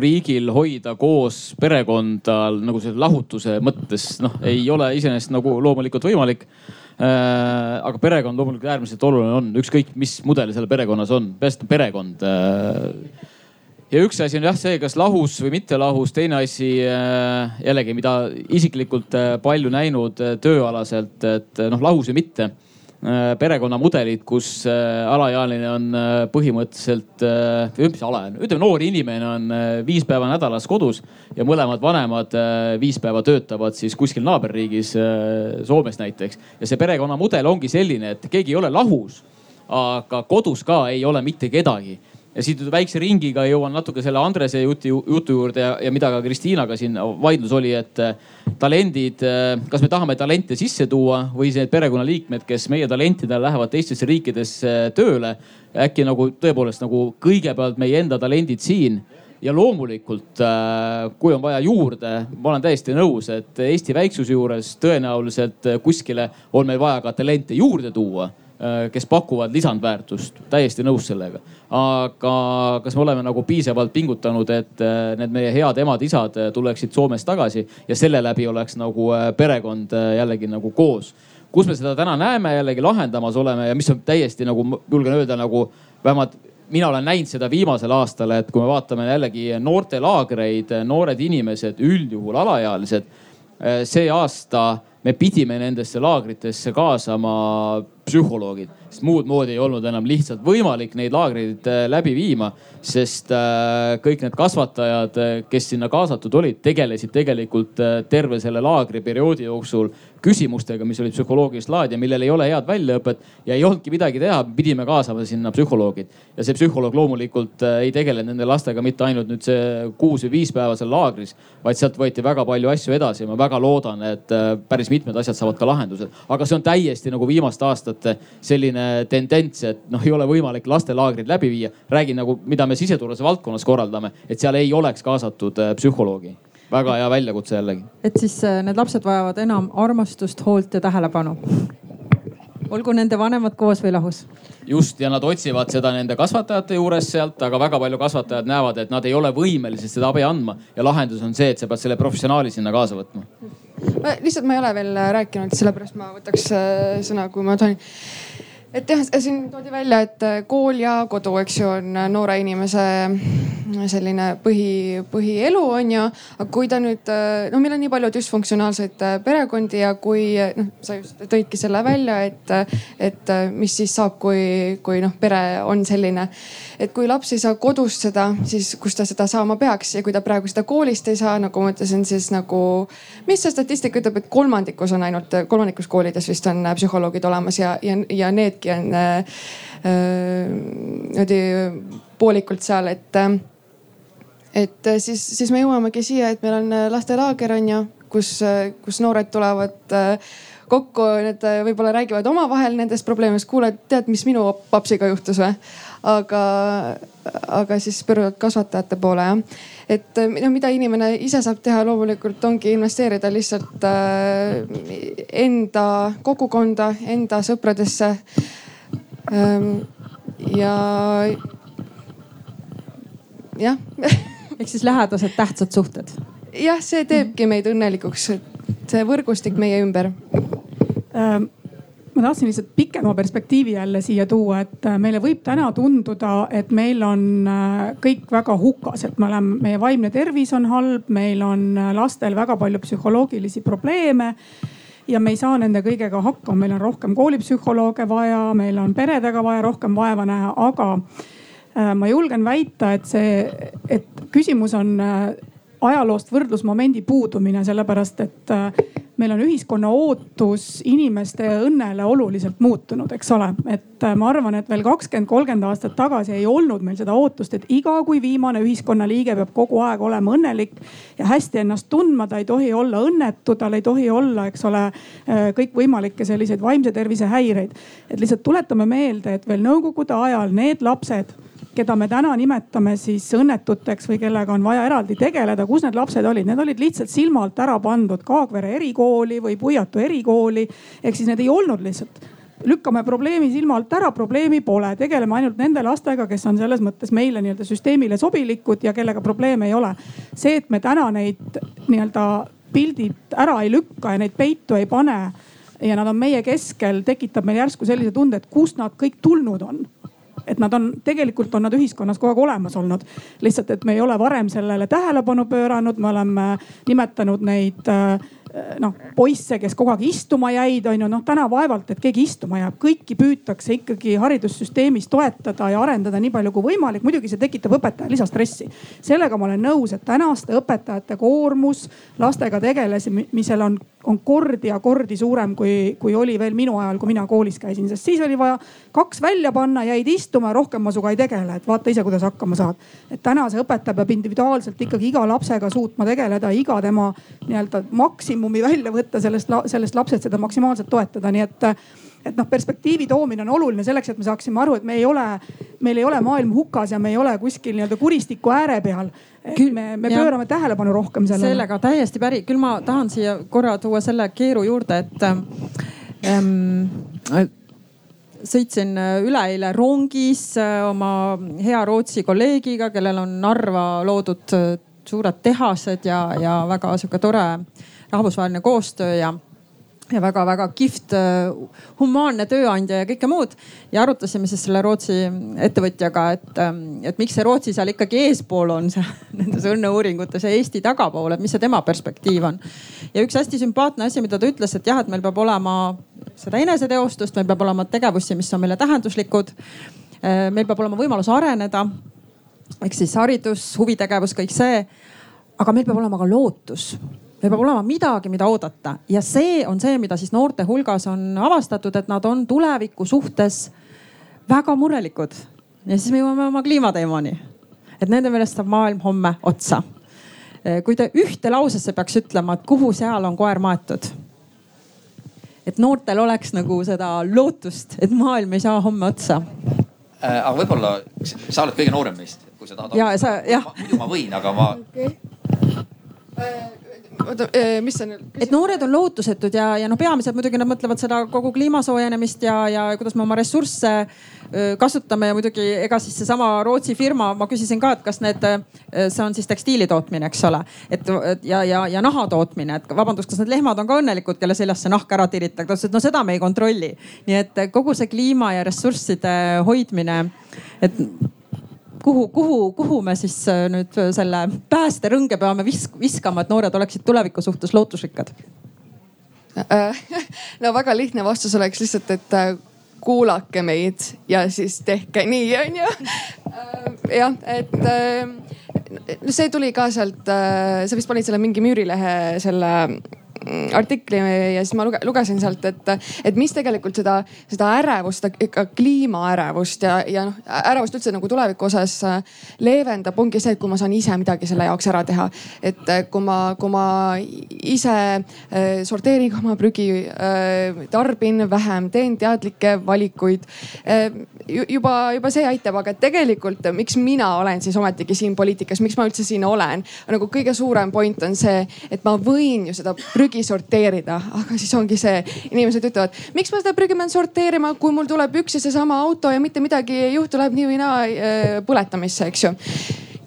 riigil hoida koos perekonda nagu selle lahutuse mõttes noh, ei ole iseenesest nagu loomulikult võimalik äh,. aga perekond loomulikult äärmiselt oluline on, ükskõik mis mudel seal perekonnas on, peaasi, et perekond äh, ja üks asi on jah see, kas lahus või mitte lahus, teine asi äh, jällegi, mida isiklikult palju näinud tööalaselt, et noh, lahus või mitte Äh, perekonnamudelid, kus äh, alaealine on äh, põhimõtteliselt, või mis alaealine, ütleme noor inimene on viis päeva nädalas kodus ja mõlemad vanemad viis päeva töötavad siis kuskil naaberriigis, Soomes näiteks. ja see perekonnamudel ongi selline, et keegi ei ole lahus, aga kodus ka ei ole mitte kedagi ja siit väikse ringiga jõuan natuke selle Andrese jutu, jutu juurde ja, ja mida ka Kristiinaga siin vaidlus oli, et äh, talendid, äh, kas me tahame talente sisse tuua või need perekonnaliikmed, kes meie talentidel lähevad teistesse riikidesse tööle. äkki nagu tõepoolest nagu kõigepealt meie enda talendid siin ja loomulikult, äh, kui on vaja juurde, ma olen täiesti nõus, et Eesti väiksuse juures tõenäoliselt kuskile on meil vaja ka talente juurde tuua Äh, kes pakuvad lisandväärtust, täiesti nõus sellega. aga kas me oleme nagu piisavalt pingutanud, et äh, need meie head emad-isad äh, tuleksid Soomest tagasi ja selle läbi oleks nagu perekond jällegi nagu koos. kus me seda täna näeme jällegi lahendamas oleme ja mis on täiesti nagu julgen öelda nagu vähemalt mina olen näinud seda viimasel aastal, et kui me vaatame jällegi noortelaagreid, noored inimesed, üldjuhul alaealised. see aasta me pidime nendesse laagritesse kaasama psühholoogid, sest muud moodi ei olnud enam lihtsalt võimalik neid laagreid äh, läbi viima, sest äh, kõik need kasvatajad, kes sinna kaasatud olid, tegelesid tegelikult terve selle laagriperioodi jooksul küsimustega, mis olid psühholoogilist laadi ja millel ei ole head väljaõpet ja ei olnudki midagi teha, pidime kaasama sinna psühholoogid. ja see psühholoog loomulikult äh, ei tegelenud nende lastega mitte ainult nüüd see kuus või viis päeva seal laagris, vaid sealt võeti väga palju asju edasi ja ma väga loodan, et äh, päris mitmed asjad saavad ka lahendused. aga see on täiesti nagu viimaste aastate selline tendents, et noh, ei ole võimalik lastelaagrit läbi viia. räägin nagu, mida me siseturvalisuse valdkonnas korraldame, et seal ei oleks kaasatud äh, psühholoogi väga hea väljakutse jällegi. et siis äh, need lapsed vajavad enam armastust, hoolt ja tähelepanu. olgu nende vanemad koos või lahus. just ja nad otsivad seda nende kasvatajate juures sealt, aga väga palju kasvatajad näevad, et nad ei ole võimelised seda abi andma ja lahendus on see, et sa pead selle professionaali sinna kaasa võtma. Lihtsalt ma ei ole veel rääkinud, sellepärast ma võtaks äh, sõna, kui ma tohin et jah, siin toodi välja, et äh, kool ja kodu, eks ju, on äh, noore inimese äh, selline põhi, põhielu on ju. aga kui ta nüüd, no meil on nii palju düsfunktsionaalseid perekondi ja kui noh, sa just tõidki selle välja, et, et mis siis saab, kui, kui noh, pere on selline et kui laps ei saa kodust seda, siis kust ta seda saama peaks ja kui ta praegu seda koolist ei saa, nagu ma ütlesin, siis nagu, mis see statistika ütleb, et kolmandikus on ainult, kolmandikus koolides vist on psühholoogid olemas ja, ja, ja needki on äh, niimoodi poolikult seal, et äh, et siis, siis me jõuamegi siia, et meil on lastelaager on ju, kus, kus noored tulevad äh, kokku, need võib-olla räägivad omavahel nendest probleemidest. kuule, tead, mis minu papsiga juhtus või? Aga, aga siis pöörduvad kasvatajate poole jah. et no mida inimene ise saab teha, loomulikult ongi investeerida lihtsalt äh, enda kogukonda, enda sõpradesse ähm,. ja jah [LAUGHS] ehk siis lähedased tähtsad suhted. jah, see teebki meid õnnelikuks, see võrgustik meie ümber ähm ma tahtsin lihtsalt pikema perspektiivi jälle siia tuua, et äh, meile võib täna tunduda, et meil on äh, kõik väga hukas, et me oleme, meie vaimne tervis on halb, meil on äh, lastel väga palju psühholoogilisi probleeme ja me ei saa nende kõigega hakkama, meil on rohkem koolipsühholooge vaja, meil on peredega vaja rohkem vaeva näha, aga ma julgen väita, et see, et küsimus on ajaloost võrdlusmomendi puudumine, sellepärast et meil on ühiskonna ootus inimeste õnnele oluliselt muutunud, eks ole. et äh, ma arvan, et veel kakskümmend, kolmkümmend aastat tagasi ei olnud meil seda ootust, et iga kui viimane ühiskonnaliige peab kogu aeg olema õnnelik ja hästi ennast tundma, ta ei tohi olla õnnetu, tal ei tohi olla, eks ole, äh, kõikvõimalikke selliseid vaimse tervise häireid. et lihtsalt tuletame meelde, et veel nõukogude ajal need lapsed keda me täna nimetame siis õnnetuteks või kellega on vaja eraldi tegeleda, kus need lapsed olid, need olid lihtsalt silma alt ära pandud Kaagvere erikooli või Puiatu erikooli. ehk siis need ei olnud lihtsalt lükkame probleemi silma alt ära, probleemi pole, tegeleme ainult nende lastega, kes on selles mõttes meile nii-öelda süsteemile sobilikud ja kellega probleeme ei ole. see, et me täna neid nii-öelda pildid ära ei lükka ja neid peitu ei pane ja nad on meie keskel, tekitab meil järsku sellise tunde, et kust nad kõik tulnud on et nad on, tegelikult on nad ühiskonnas kogu aeg olemas olnud. lihtsalt, et me ei ole varem sellele tähelepanu pööranud, me oleme nimetanud neid äh, noh poisse, kes kogu aeg istuma jäid, on ju, noh täna vaevalt, et keegi istuma jääb, kõiki püütakse ikkagi haridussüsteemis toetada ja arendada nii palju kui võimalik. muidugi see tekitab õpetajale lisastressi. sellega ma olen nõus, et tänaste õpetajate koormus lastega tegelemisel on, on kordi ja kordi suurem, kui, kui oli veel minu ajal, kui mina koolis käisin, sest siis oli vaja kaks välja panna, jäid istuma, rohkem ma sinuga ei tegele, et vaata ise, kuidas hakkama saad. et täna see õpetaja peab individuaalselt ikkagi iga lapsega suutma tegeleda, iga tema nii-öelda maksimum maksimumi välja võtta sellest, sellest lapsest, seda maksimaalselt toetada, nii et et noh, perspektiivi toomine on oluline selleks, et me saaksime aru, et me ei ole, meil ei ole maailm hukas ja me ei ole kuskil nii-öelda kuristiku ääre peal. küll me, me pöörame ja, tähelepanu rohkem sellele. sellega täiesti päri, küll ma tahan siia korra tuua selle keeru juurde, et ähm, sõitsin üleeile rongis oma hea Rootsi kolleegiga, kellel on Narva loodud suured tehased ja, ja väga sihuke tore rahvusvaheline koostöö ja ja väga-väga kihvt äh, humaanne tööandja ja kõike muud. ja arutasime siis selle Rootsi ettevõtjaga, et, ähm, et miks see Rootsi seal ikkagi eespool on seal [LAUGHS] nendes õnneuuringutes ja Eesti tagapool, et mis see tema perspektiiv on. ja üks hästi sümpaatne asi, mida ta ütles, et jah, et meil peab olema seda eneseteostust, meil peab olema tegevusi, mis on meile tähenduslikud. Äh, meil peab olema võimalus areneda ehk siis haridus, huvitegevus, kõik see. aga meil peab olema ka lootus meil peab olema midagi, mida oodata ja see on see, mida siis noorte hulgas on avastatud, et nad on tuleviku suhtes väga murelikud. ja siis me jõuame oma kliimateemani. et nende meelest saab maailm homme otsa. kui te ühte lausesse peaks ütlema, et kuhu seal on koer maetud? et noortel oleks nagu seda lootust, et maailm ei saa homme otsa äh,. aga võib-olla sa oled kõige noorem meist, kui sa tahad. ja sa jah. muidu ma võin, aga ma okay oota, eh, mis see nüüd? et noored on lootusetud ja, ja noh, peamiselt muidugi nad mõtlevad seda kogu kliima soojenemist ja, ja kuidas me oma ressursse kasutame ja muidugi ega siis seesama Rootsi firma, ma küsisin ka, et kas need, see on siis tekstiili tootmine, eks ole. et ja, ja, ja naha tootmine, et vabandust, kas need lehmad on ka õnnelikud, kelle seljast see nahk ära tirita, ta ütles, et no seda me ei kontrolli. nii et kogu see kliima ja ressursside hoidmine, et kuhu, kuhu, kuhu me siis äh, nüüd äh, selle päästerõnge peame visk, viskama, et noored oleksid tuleviku suhtes lootusrikkad? Äh, [LAUGHS] no väga lihtne vastus oleks lihtsalt, et kuulake meid ja siis tehke nii, onju. jah, et see tuli ka sealt, sa vist panid selle mingi Müürilehe selle artikli ja siis ma lugesin sealt, et, et mis tegelikult seda, seda ärevust, ikka kliimaärevust ja, ja noh, ärevust üldse nagu tuleviku osas äh, leevendab, ongi see, et kui ma saan ise midagi selle jaoks ära teha. et äh, kui ma, kui ma ise äh, sorteerin oma prügi, tarbin vähem, teen teadlikke valikuid. juba, juba see aitab, aga tegelikult miks mina olen siis ometigi siin poliitikas, miks ma üldse siin olen? nagu kõige suurem point on see, et ma võin ju seda prügi prügi sorteerida, aga siis ongi see, inimesed ütlevad, miks ma seda prügi pean sorteerima, kui mul tuleb üks ja seesama auto ja mitte midagi ei juhtu, läheb nii või naa äh, põletamisse, eks ju.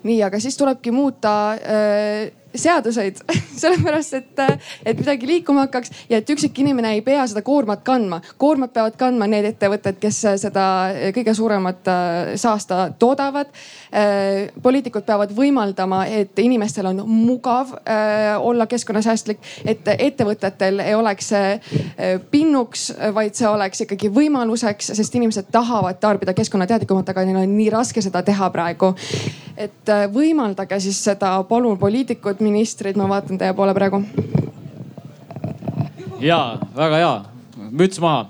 nii, aga siis tulebki muuta äh, seaduseid [LAUGHS] sellepärast et, et midagi liikuma hakkaks ja et üksik inimene ei pea seda koormat kandma. koormat peavad kandma need ettevõtted, kes seda kõige suuremat äh, saasta toodavad. Äh, poliitikud peavad võimaldama, et inimestel on mugav äh, olla keskkonnasäästlik, et ettevõtetel ei oleks pinnuks, vaid see oleks ikkagi võimaluseks, sest inimesed tahavad tarbida keskkonnateadlikumalt, aga neil on nii raske seda teha praegu. et võimaldage siis seda palun poliitikud ministrid, ma vaatan teie poole praegu. ja väga hea, müts maha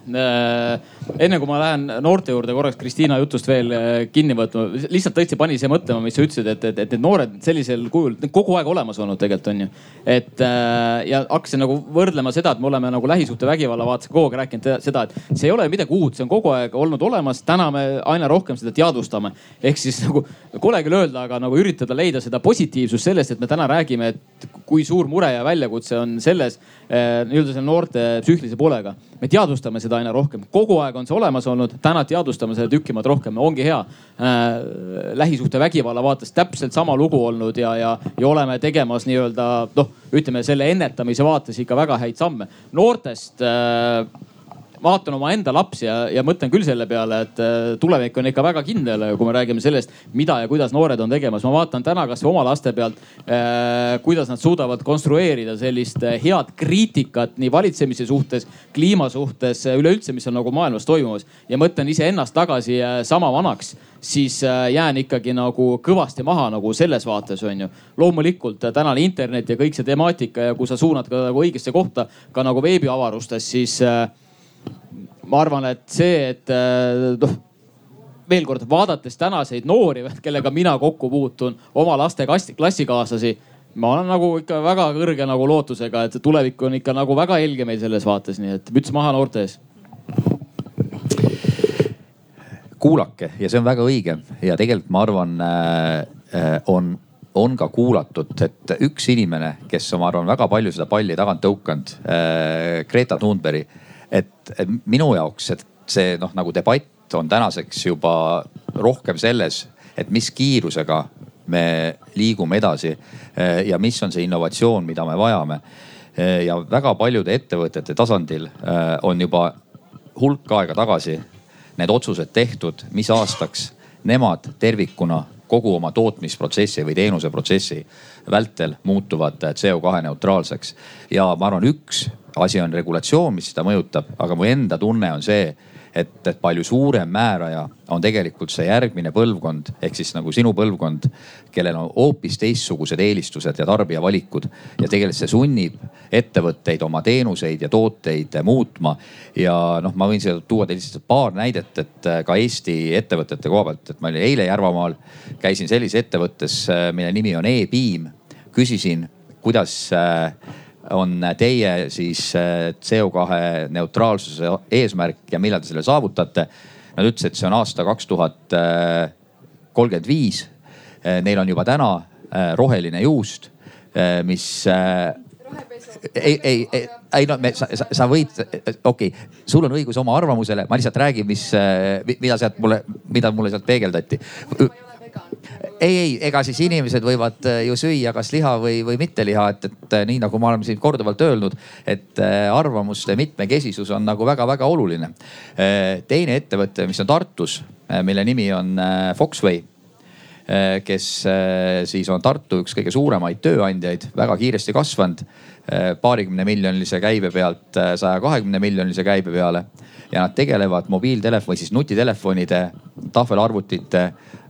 enne kui ma lähen noorte juurde korraks Kristiina jutust veel äh, kinni võtma, lihtsalt tõesti pani see mõtlema, mis sa ütlesid, et, et, et need noored sellisel kujul kogu aeg olemas olnud tegelikult on ju. et äh, ja hakkasin nagu võrdlema seda, et me oleme nagu lähisuhtevägivalla vaates kogu aeg rääkinud seda, et see ei ole midagi uut, see on kogu aeg olnud olemas. täna me aina rohkem seda teadvustame. ehk siis nagu kole küll öelda, aga nagu üritada leida seda positiivsust sellest, et me täna räägime, et kui suur mure ja väljakutse on selles äh, nii-öelda selle noorte psüühilise poolega. me teadvustame seda aina rohkem, kogu aeg on see olemas olnud, täna teadvustame seda tükki maad rohkem, ongi hea äh,. lähisuhtevägivalla vaates täpselt sama lugu olnud ja, ja, ja oleme tegemas nii-öelda noh, ütleme selle ennetamise vaates ikka väga häid samme. noortest äh, vaatan omaenda lapsi ja, ja mõtlen küll selle peale, et äh, tulevik on ikka väga kindel, kui me räägime sellest, mida ja kuidas noored on tegemas. ma vaatan täna kasvõi oma laste pealt, äh, kuidas nad suudavad konstrueerida sellist äh, head kriitikat nii valitsemise suhtes, kliima suhtes, üleüldse, mis on nagu maailmas toimumas. ja mõtlen iseennast tagasi sama vanaks siis jään ikkagi nagu kõvasti maha nagu selles vaates on ju. loomulikult tänane internet ja kõik see temaatika ja kui sa suunad ka nagu õigesse kohta ka nagu veebiavarustes, siis äh, ma arvan, et see, et äh, noh veel kord vaadates tänaseid noori, kellega mina kokku puutun, oma laste klassikaaslasi, ma olen nagu ikka väga kõrge nagu lootusega, et tulevik on ikka nagu väga helge meil selles vaates, nii et müts maha noorte ees. kuulake ja see on väga õige ja tegelikult ma arvan äh, äh on, on ka kuulatud, et üks inimene, kes on, ma arvan, väga palju seda palli tagant tõukanud Greta Thunberg et, minu jaoks, et see noh, nagu debatt on tänaseks juba rohkem selles, et mis kiirusega me liigume edasi eh, ja mis on see innovatsioon, mida me vajame. ja väga paljude ettevõtete tasandil on juba hulk aega tagasi need otsused tehtud, mis aastaks nemad tervikuna kogu oma tootmisprotsessi või teenuseprotsessi vältel muutuvad CO2 neutraalseks. ja ma arvan, üks asi on regulatsioon, mis seda mõjutab, aga mu enda tunne on see, et, et palju suurem määraja on tegelikult see järgmine põlvkond ehk siis nagu sinu põlvkond, kellel on hoopis teistsugused eelistused ja tarbijavalikud. ja tegelikult see sunnib ettevõtteid oma teenuseid ja tooteid muutma. ja noh, ma võin siia tuua teile lihtsalt paar näidet, et ka Eesti ettevõtete koha pealt, et ma olin eile Järvamaal, käisin sellises ettevõttes, mille nimi on e-Beam. küsisin, kuidas äh, on teie siis äh, CO2 neutraalsuse eesmärk ja millal te selle saavutate? Nad ütlesid, et see on aasta kaks tuhat kolmkümmend viis. Äh, neil on juba täna äh, roheline juust, mis ei, ei, ei, ei no me, sa, sa, sa võid, okei okay., sul on õigus oma arvamusele, ma lihtsalt räägin, mis, mida sealt mulle, mida mulle sealt peegeldati ei, ei, ega siis inimesed võivad äh, ju süüa kas liha või, või mitte liha, et, et äh, nii nagu ma olen siin korduvalt öelnud, et äh, arvamuste mitmekesisus on nagu väga-väga oluline. teine ettevõte, mis on Tartus, mille nimi on Foxway kes siis on Tartu üks kõige suuremaid tööandjaid, väga kiiresti kasvanud paarikümne miljonilise käibe pealt saja kahekümne miljonilise käibe peale. ja nad tegelevad mobiiltelefoni, siis nutitelefonide, tahvelarvutite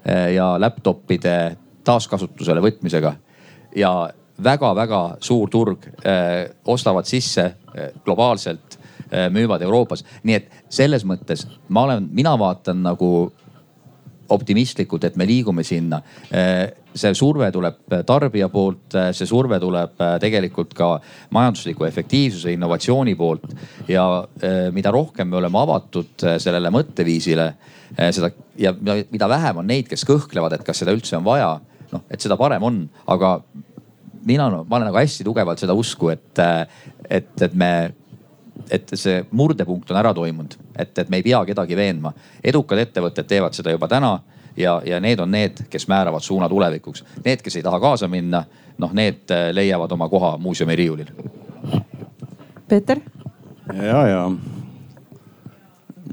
ja laptop'ide taaskasutusele võtmisega. ja väga-väga suur turg, eh, ostavad sisse eh, globaalselt, müüvad Euroopas, nii et selles mõttes ma olen, mina vaatan nagu optimistlikult, et me liigume sinna. see surve tuleb tarbija poolt, see surve tuleb tegelikult ka majandusliku efektiivsuse, innovatsiooni poolt ja mida rohkem me oleme avatud sellele mõtteviisile Eh, seda ja mida vähem on neid, kes kõhklevad, et kas seda üldse on vaja, noh, et seda parem on, aga mina ma olen nagu hästi tugevalt seda usku, et, et, et me, et see murdepunkt on ära toimunud, et, et me ei pea kedagi veenma. edukad ettevõtted teevad seda juba täna ja, ja need on need, kes määravad suuna tulevikuks. Need, kes ei taha kaasa minna, noh, need eh, leiavad oma koha muuseumi riiulil. Peeter. ja, ja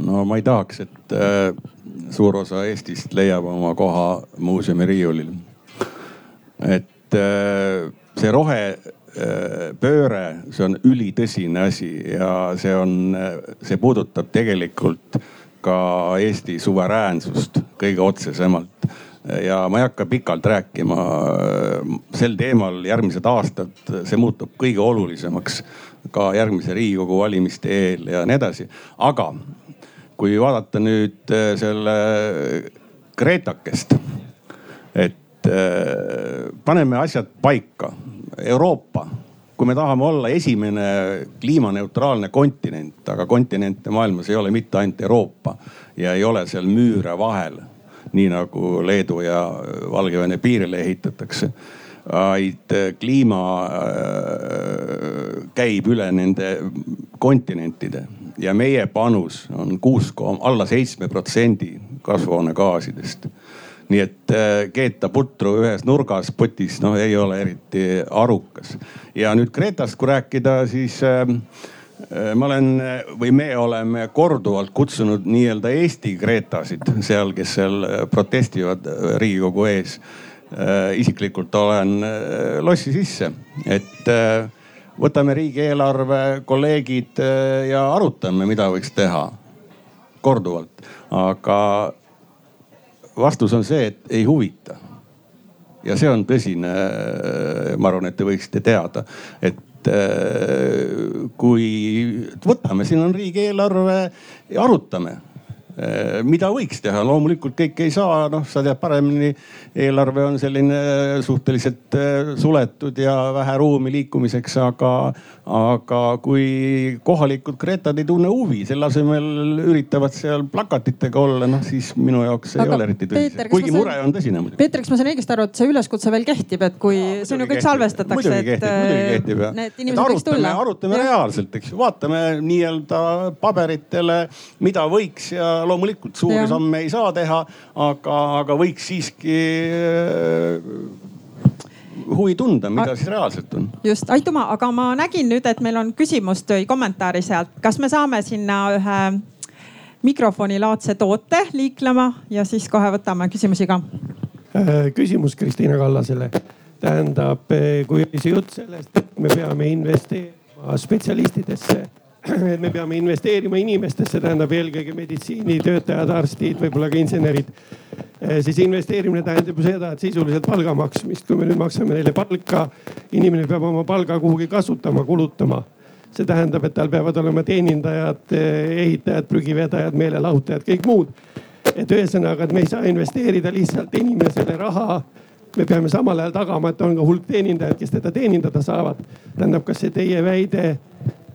no ma ei tahaks, et äh, suur osa Eestist leiab oma koha muuseumi riiulil. et äh, see rohepööre, äh, see on ülitõsine asi ja see on, see puudutab tegelikult ka Eesti suveräänsust kõige otsesemalt ja ma ei hakka pikalt rääkima sel teemal järgmised aastad, see muutub kõige olulisemaks ka järgmise riigikogu valimiste eel ja nii edasi. aga kui vaadata nüüd äh, selle Kreetakest, et äh, paneme asjad paika. Euroopa, kui me tahame olla esimene kliimaneutraalne kontinent, aga kontinente maailmas ei ole mitte ainult Euroopa ja ei ole seal müüre vahel, nii nagu Leedu ja Valgevene piirile ehitatakse vaid äh, kliima käib üle nende kontinentide ja meie panus on kuus alla seitsme protsendi kasvuhoonegaasidest. Nii et äh, keeta putru ühes nurgas potis, noh ei ole eriti arukas. ja nüüd Kretast, kui rääkida, siis äh, äh ma olen või me oleme korduvalt kutsunud nii-öelda Eesti Gretasid seal, kes seal protestivad Riigikogu ees. isiklikult olen lossi sisse, et võtame riigieelarve, kolleegid ja arutame, mida võiks teha. korduvalt, aga vastus on see, et ei huvita. ja see on tõsine, eh, ma arvan, et te võiksite teada, et eh, kui võtame, siin on riigieelarve ja arutame Äh, mida võiks teha, loomulikult kõike ei saa, noh, sa tead paremini. eelarve on selline suhteliselt äh, suletud ja vähe ruumi liikumiseks, aga, aga kui kohalikud Gretad ei tunne huvi, selle asemel üritavad seal plakatitega olla, noh siis minu jaoks aga ei ole eriti tõsine. kuigi mure on tõsine muidugi. Peeter, kas ma saan õigesti aru, et see üleskutse veel kehtib, et kui Aa, see on ju kõik salvestatakse, et kehtib, äh, kehtib, inimesed võiks tulla? arutame ja. reaalselt, eks ju, vaatame nii-öelda paberitele, mida võiks ja loomulikult suuri samme ei saa teha, aga, aga võiks siiski äh, huvi tunda, mida siis reaalselt on. just, aitüma, aga ma nägin nüüd, et meil on küsimust või kommentaari sealt, kas me saame sinna ühe mikrofonilaadse toote liiklema ja siis kohe võtame küsimusi ka. küsimus Kristiina Kallasele. tähendab, kui oli see jutt sellest, et me peame investeerima spetsialistidesse et me peame investeerima inimestesse, tähendab eelkõige meditsiinitöötajad, arstid, võib-olla ka insenerid. Eh, siis investeerimine tähendab ju seda, et sisuliselt palga maksmist, kui me nüüd maksame neile palka, inimene peab oma palga kuhugi kasutama, kulutama see tähendab, et tal peavad olema teenindajad, eh, ehitajad, prügivedajad, meelelahutajad, kõik muud. et ühesõnaga, et me ei saa investeerida lihtsalt inimesele raha. me peame samal ajal tagama, et on ka hulk teenindajaid, kes teda teenindada saavad. tähendab, kas see teie väide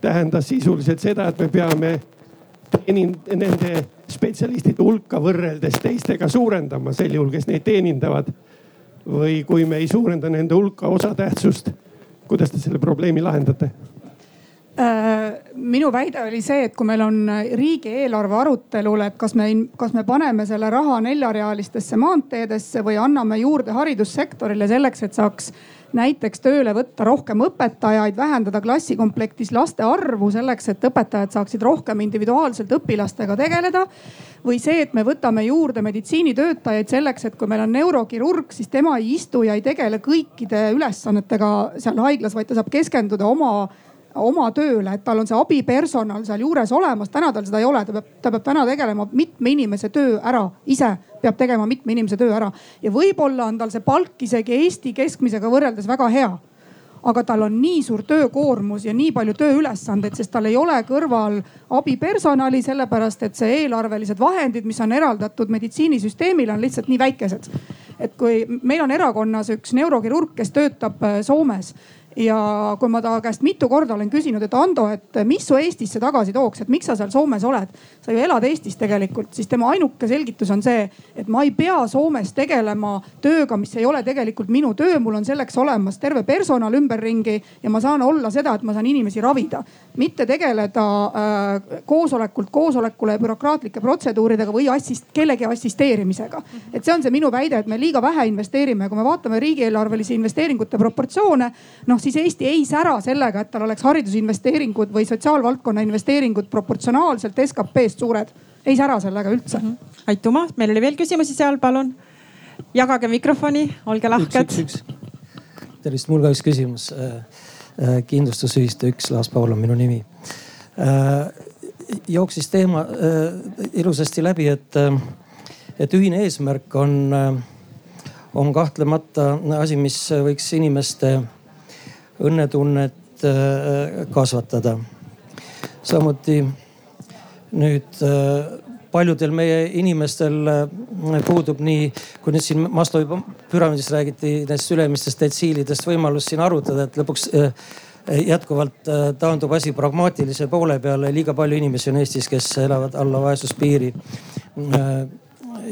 tähendas sisuliselt seda, et me peame teenind-, nende spetsialistide hulka võrreldes teistega suurendama sel juhul, kes neid teenindavad. või kui me ei suurenda nende hulka osatähtsust, kuidas te selle probleemi lahendate? Äh, minu väide oli see, et kui meil on riigieelarve arutelul, et kas me, kas me paneme selle raha neljarealistesse maanteedesse või anname juurde haridussektorile selleks, et saaks näiteks tööle võtta rohkem õpetajaid, vähendada klassikomplektis laste arvu selleks, et õpetajad saaksid rohkem individuaalselt õpilastega tegeleda. või see, et me võtame juurde meditsiinitöötajaid selleks, et kui meil on neurokirurg, siis tema ei istu ja ei tegele kõikide ülesannetega seal haiglas, vaid ta saab keskenduda oma oma tööle, et tal on see abipersonal seal juures olemas. täna tal seda ei ole, ta peab, ta peab täna tegelema mitme inimese töö ära, ise peab tegema mitme inimese töö ära. ja võib-olla on tal see palk isegi Eesti keskmisega võrreldes väga hea aga tal on nii suur töökoormus ja nii palju tööülesandeid, sest tal ei ole kõrval abipersonali, sellepärast et see eelarvelised vahendid, mis on eraldatud meditsiinisüsteemile, on lihtsalt nii väikesed. et kui meil on erakonnas üks neurokirurg, kes töötab äh, Soomes ja kui ma ta käest mitu korda olen küsinud, et Ando, et mis su Eestisse tagasi tooks, et miks sa seal Soomes oled, sa ju elad Eestis tegelikult, siis tema ainuke selgitus on see, et ma ei pea Soomes tegelema tööga, mis ei ole tegelikult minu töö, mul on selleks olemas terve personal ümberringi ja ma saan olla seda, et ma saan inimesi ravida, mitte tegeleda äh, koosolekult koosolekule bürokraatlike protseduuridega või assist, kellegi assisteerimisega. et see on see minu väide, et me liiga vähe investeerime, kui me vaatame riigieelarvelisi investeeringute proportsioone, noh siis Eesti ei sära sellega, et tal oleks haridusinvesteeringud või sotsiaalvaldkonna investeeringud proportsionaalselt SKP-st suured. ei sära sellega üldse mm. -hmm. aitüma, meil oli veel küsimusi seal, palun. jagage mikrofoni, olge lahked. tervist, mul ka üks küsimus. Äh, äh, kindlustusühistu üks, Laas Paul on minu nimi. Äh, jooksis teema ilusasti läbi, et, et ühine eesmärk on, on kahtlemata asi, mis võiks inimeste õnnetunnet äh, kasvatada. samuti nüüd äh, paljudel meie inimestel äh, puudub nii, kui nüüd siin Maslowi püramiidist räägiti, nendest ülemistest detsiilidest võimalus siin arutada, et lõpuks jätkuvalt taandub asi pragmaatilise poole peale. liiga palju inimesi on Eestis, kes elavad alla vaesuspiiri.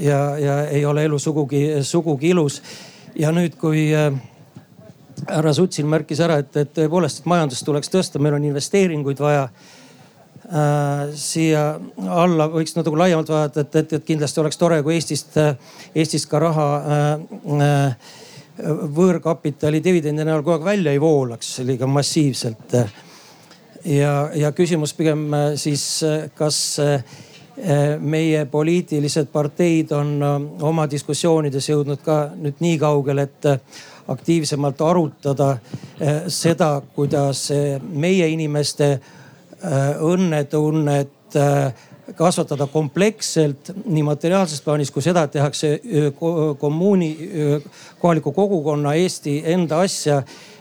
ja, ja ei ole elu sugugi, sugugi ilus. ja nüüd, kui härra Sutsin märkis ära, et, et tõepoolest, et majandust tuleks tõsta, meil on investeeringuid vaja äh,. siia alla võiks natuke laiemalt vaadata, et, et, et kindlasti oleks tore, kui Eestist, Eestist ka raha äh, äh, võõrkapitali dividendi näol kogu aeg välja ei voolaks liiga massiivselt. ja, ja küsimus pigem äh, siis, kas äh, meie poliitilised parteid on oma diskussioonides jõudnud ka nüüd nii kaugele, et aktiivsemalt arutada eh, seda, kuidas meie inimeste eh, õnnetunnet eh, kasvatada kompleksselt nii materiaalses plaanis kui seda, et tehakse kommuuni, kohaliku kogukonna, Eesti enda asja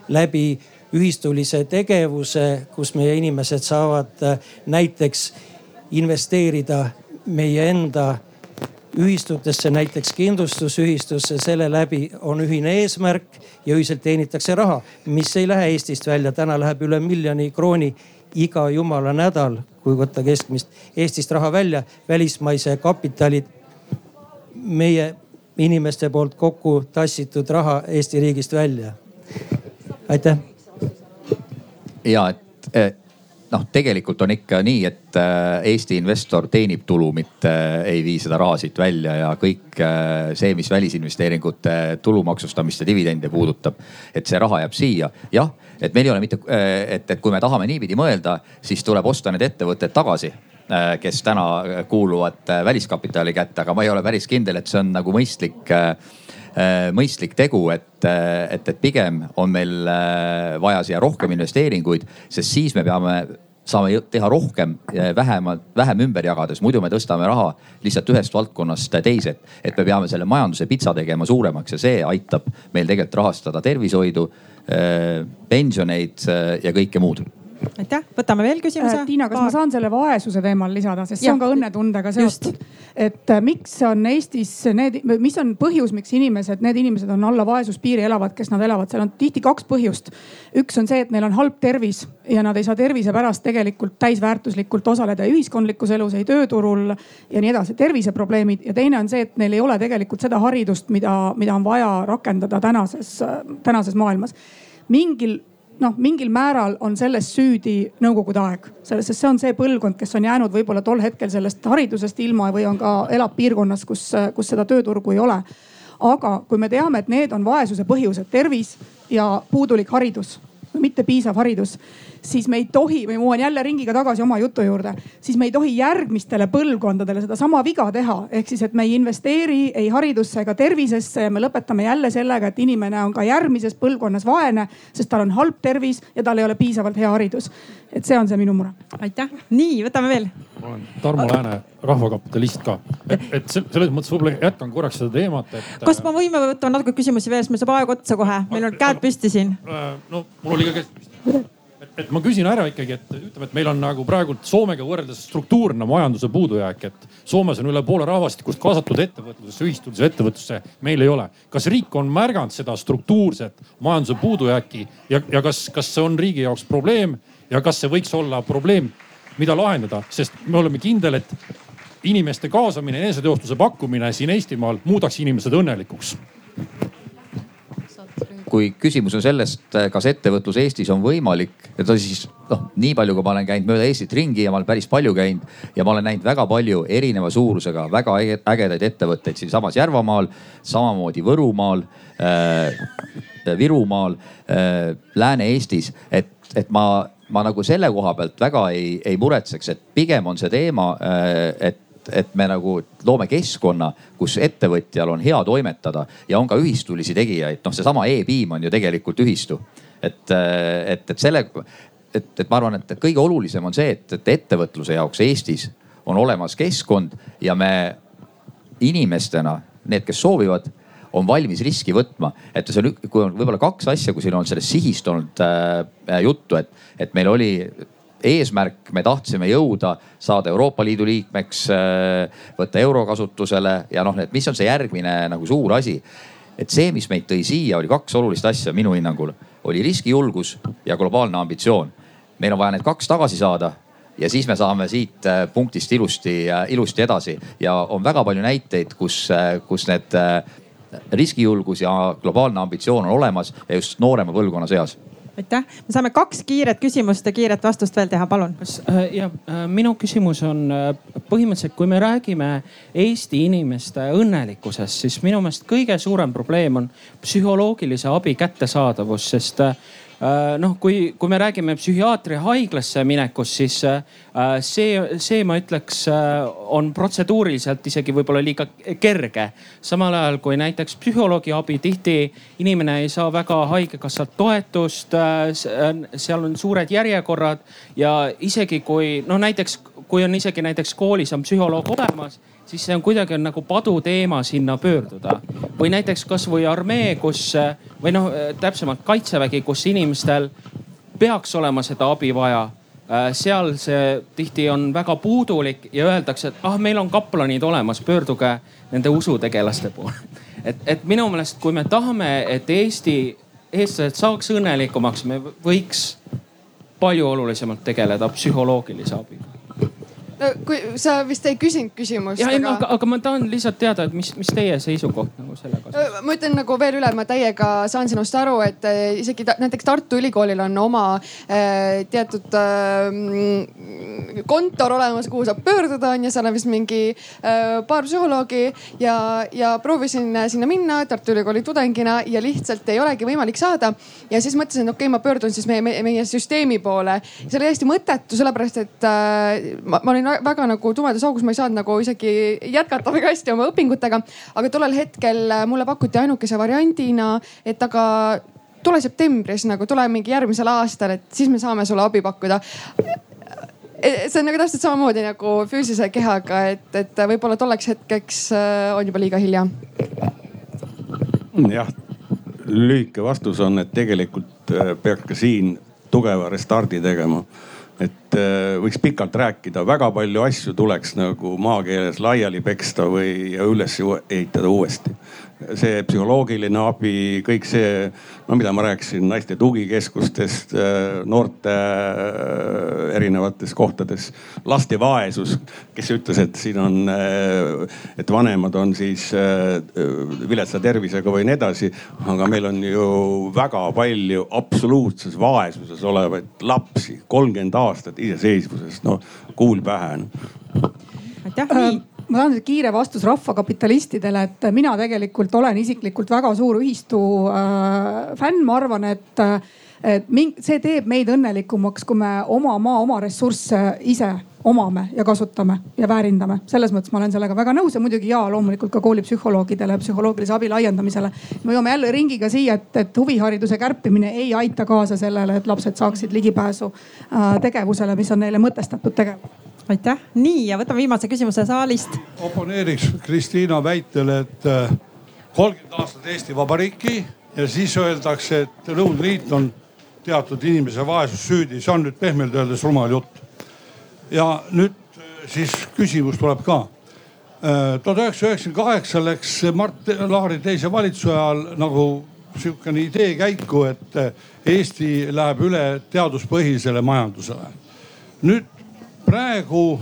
läbi ühistulise tegevuse, kus meie inimesed saavad näiteks investeerida meie enda ühistutesse, näiteks kindlustusühistusse, selle läbi on ühine eesmärk ja ühiselt teenitakse raha, mis ei lähe Eestist välja. täna läheb üle miljoni krooni iga jumala nädal, kui võtta keskmist Eestist raha välja, välismaise kapitali meie inimeste poolt kokku tassitud raha Eesti riigist välja. aitäh. ja et noh, tegelikult on ikka nii, et äh, Eesti investor teenib tulu, mitte äh, ei vii seda raha siit välja ja kõik see, mis välisinvesteeringute tulumaksustamist ja dividende puudutab, et see raha jääb siia. jah, et meil ei ole mitte, et, et kui me tahame niipidi mõelda, siis tuleb osta need ettevõtted tagasi kes täna kuuluvad väliskapitali kätte, aga ma ei ole päris kindel, et see on nagu mõistlik mõistlik tegu, et, et, et pigem on meil vaja siia rohkem investeeringuid, sest siis me peame saame teha rohkem vähemalt, vähem ümber jagades, muidu me tõstame raha lihtsalt ühest valdkonnast teise. et me peame selle majanduse pitsa tegema suuremaks ja see aitab meil tegelikult rahastada tervishoidu, pensioneid ja kõike muud aitäh, võtame veel küsimuse. Äh, Tiina, kas Paar. ma saan selle vaesuse teemal lisada, sest see ja. on ka õnnetundega seotud. et äh, miks on Eestis need, mis on põhjus, miks inimesed, need inimesed on alla vaesuspiiri elavad, kes nad elavad, seal on tihti kaks põhjust. üks on see, et neil on halb tervis ja nad ei saa tervise pärast tegelikult täisväärtuslikult osaleda ühiskondlikus elus, ei tööturul ja nii edasi, terviseprobleemid. ja teine on see, et neil ei ole tegelikult seda haridust, mida, mida on vaja rakendada tänases, tänases maailmas mingil noh, mingil määral on selles süüdi nõukogude aeg, selles, sest see on see põlvkond, kes on jäänud võib-olla tol hetkel sellest haridusest ilma või on ka, elab piirkonnas, kus, kus seda tööturgu ei ole. aga kui me teame, et need on vaesuse põhjused, tervis ja puudulik haridus, mitte piisav haridus siis me ei tohi või ma jõuan jälle ringiga tagasi oma jutu juurde, siis me ei tohi järgmistele põlvkondadele sedasama viga teha. ehk siis, et me ei investeeri ei haridusse ega tervisesse ja me lõpetame jälle sellega, et inimene on ka järgmises põlvkonnas vaene, sest tal on halb tervis ja tal ei ole piisavalt hea haridus. et see on see minu mure. aitäh, nii võtame veel. ma olen Tarmo Lääne, rahvakapitalist ka, et, et selles mõttes võib-olla jätkan korraks seda teemat, et. kas me võime võtta natuke küsimusi veel, sest meil saab aeg otsa kohe, meil on käed püsti siin. no mul oli ka käsi püsti et ma küsin ära ikkagi, et ütleme, et meil on nagu praegult Soomega võrreldes struktuurne majanduse puudujääk, et Soomes on üle poole rahvastikust kaasatud ettevõtlusesse, ühistulisse ettevõtlusse, meil ei ole. kas riik on märganud seda struktuurset majanduse puudujääki ja, ja kas, kas see on riigi jaoks probleem ja kas see võiks olla probleem, mida lahendada, sest me oleme kindel, et inimeste kaasamine, eneseteostuse pakkumine siin Eestimaal muudaks inimesed õnnelikuks kui küsimus on sellest, kas ettevõtlus Eestis on võimalik, et siis noh, nii palju, kui ma olen käinud mööda Eestit ringi ja ma olen päris palju käinud ja ma olen näinud väga palju erineva suurusega väga ägedaid ettevõtteid siinsamas Järvamaal, samamoodi Võrumaal äh,, Virumaal äh,, Lääne-Eestis, et, et ma ma nagu selle koha pealt väga ei, ei muretseks, et pigem on see teema, äh, et et, et me nagu loome keskkonna, kus ettevõtjal on hea toimetada ja on ka ühistulisi tegijaid. noh, seesama e-piim on ju tegelikult ühistu. et, et, et selle, et, et ma arvan, et kõige olulisem on see, et, et ettevõtluse jaoks Eestis on olemas keskkond ja me inimestena, need, kes soovivad on valmis riski võtma. et see on, kui on võib-olla kaks asja, kui siin on sellest sihist olnud äh, juttu, et, et meil oli eesmärk, me tahtsime jõuda, saada Euroopa Liidu liikmeks, äh, võtta euro kasutusele ja noh, et mis on see järgmine nagu suur asi. et see, mis meid tõi siia, oli kaks olulist asja minu hinnangul, oli riskijulgus ja globaalne ambitsioon. meil on vaja need kaks tagasi saada ja siis me saame siit äh, punktist ilusti, äh, ilusti edasi ja on väga palju näiteid, kus, kus need riskijulgus ja globaalne ambitsioon on olemas ja just noorema põlvkonna seas aitäh, me saame kaks kiiret küsimust ja kiiret vastust veel teha, palun. äh, ja äh, minu küsimus on äh, põhimõtteliselt, kui me räägime Eesti inimeste õnnelikkusest, siis minu meelest kõige suurem probleem on psühholoogilise abi kättesaadavus, sest noh, kui, kui me räägime psühhiaatri haiglasse minekust, siis äh, see, see ma ütleks, äh, on protseduuriliselt isegi võib-olla liiga kerge. samal ajal kui näiteks psühholoogi abi, tihti inimene ei saa väga haigekassalt toetust. seal on suured järjekorrad ja isegi kui noh, näiteks kui on isegi näiteks koolis on psühholoog olemas siis see on kuidagi on nagu paduteema sinna pöörduda. või näiteks kasvõi armee, kus või noh, täpsemalt kaitsevägi, kus inimestel peaks olema seda abi vaja seal see tihti on väga puudulik ja öeldakse, et ah, meil on kaplanid olemas, pöörduge nende usutegelaste poole. et, et minu meelest, kui me tahame, et Eesti, eestlased saaks õnnelikumaks, me võiks palju olulisemalt tegeleda psühholoogilise abiga no kui sa vist ei küsinud küsimust. ja aga... Aga, aga ma tahan lihtsalt teada, et mis, mis teie seisukoht nagu selle kohta. ma ütlen nagu veel üle, ma täiega saan sinust aru, et äh, isegi ta, näiteks Tartu Ülikoolil on oma äh, teatud äh, kontor olemas, kuhu saab pöörduda on ju, seal on vist mingi äh, paar psühholoogi ja, ja proovisin sinna minna Tartu Ülikooli tudengina ja lihtsalt ei olegi võimalik saada. ja siis mõtlesin, et okei okay,, ma pöördun siis meie, meie, meie süsteemi poole. see oli hästi mõttetu, sellepärast et äh, ma, ma olin väga nagu tumedas augus, ma ei saanud nagu isegi jätkata väga hästi oma õpingutega. aga tollel hetkel mulle pakuti ainukese variandina, et aga tule septembris nagu, tule mingi järgmisel aastal, et siis me saame sulle abi pakkuda see on nagu täpselt samamoodi nagu füüsilise kehaga, et, et võib-olla tolleks hetkeks äh, on juba liiga hilja. jah, lühike vastus on, et tegelikult äh, peaks ka siin tugeva restardi tegema et äh, võiks pikalt rääkida, väga palju asju tuleks nagu maakeeles laiali peksta või üles ehitada uuesti see psühholoogiline abi, kõik see, no mida ma rääkisin naiste tugikeskustest, noorte äh, erinevates kohtades, laste vaesus, kes ütles, et siin on, äh, et vanemad on siis äh, viletsa tervisega või nii edasi. aga meil on ju väga palju absoluutses vaesuses olevaid lapsi, kolmkümmend aastat iseseisvusest, no kuul pähe no.. aitäh, nii ma tahan kiire vastus rahvakapitalistidele, et mina tegelikult olen isiklikult väga suur ühistu äh, fänn, ma arvan, et, et see teeb meid õnnelikumaks, kui me oma maa, oma ressursse ise omame ja kasutame ja väärindame. selles mõttes ma olen sellega väga nõus ja muidugi ja loomulikult ka koolipsühholoogidele, psühholoogilise abi laiendamisele. me jõuame jälle ringiga siia, et, et huvihariduse kärpimine ei aita kaasa sellele, et lapsed saaksid ligipääsu äh, tegevusele, mis on neile mõtestatud tegevus aitäh, nii ja võtame viimase küsimuse saalist. oponeeriks Kristiina väitele, et äh, kolmkümmend aastat Eesti Vabariiki ja siis öeldakse, et Nõukogude Liit on teatud inimese vaesus süüdi, see on nüüd pehmelt öeldes rumal jutt. ja nüüd äh, siis küsimus tuleb ka. Äh, tuhat üheksasada üheksakümmend kaheksa läks Mart Laari teise valitsuse ajal nagu sihukene idee käiku, et Eesti läheb üle teaduspõhisele majandusele. nüüd praegu,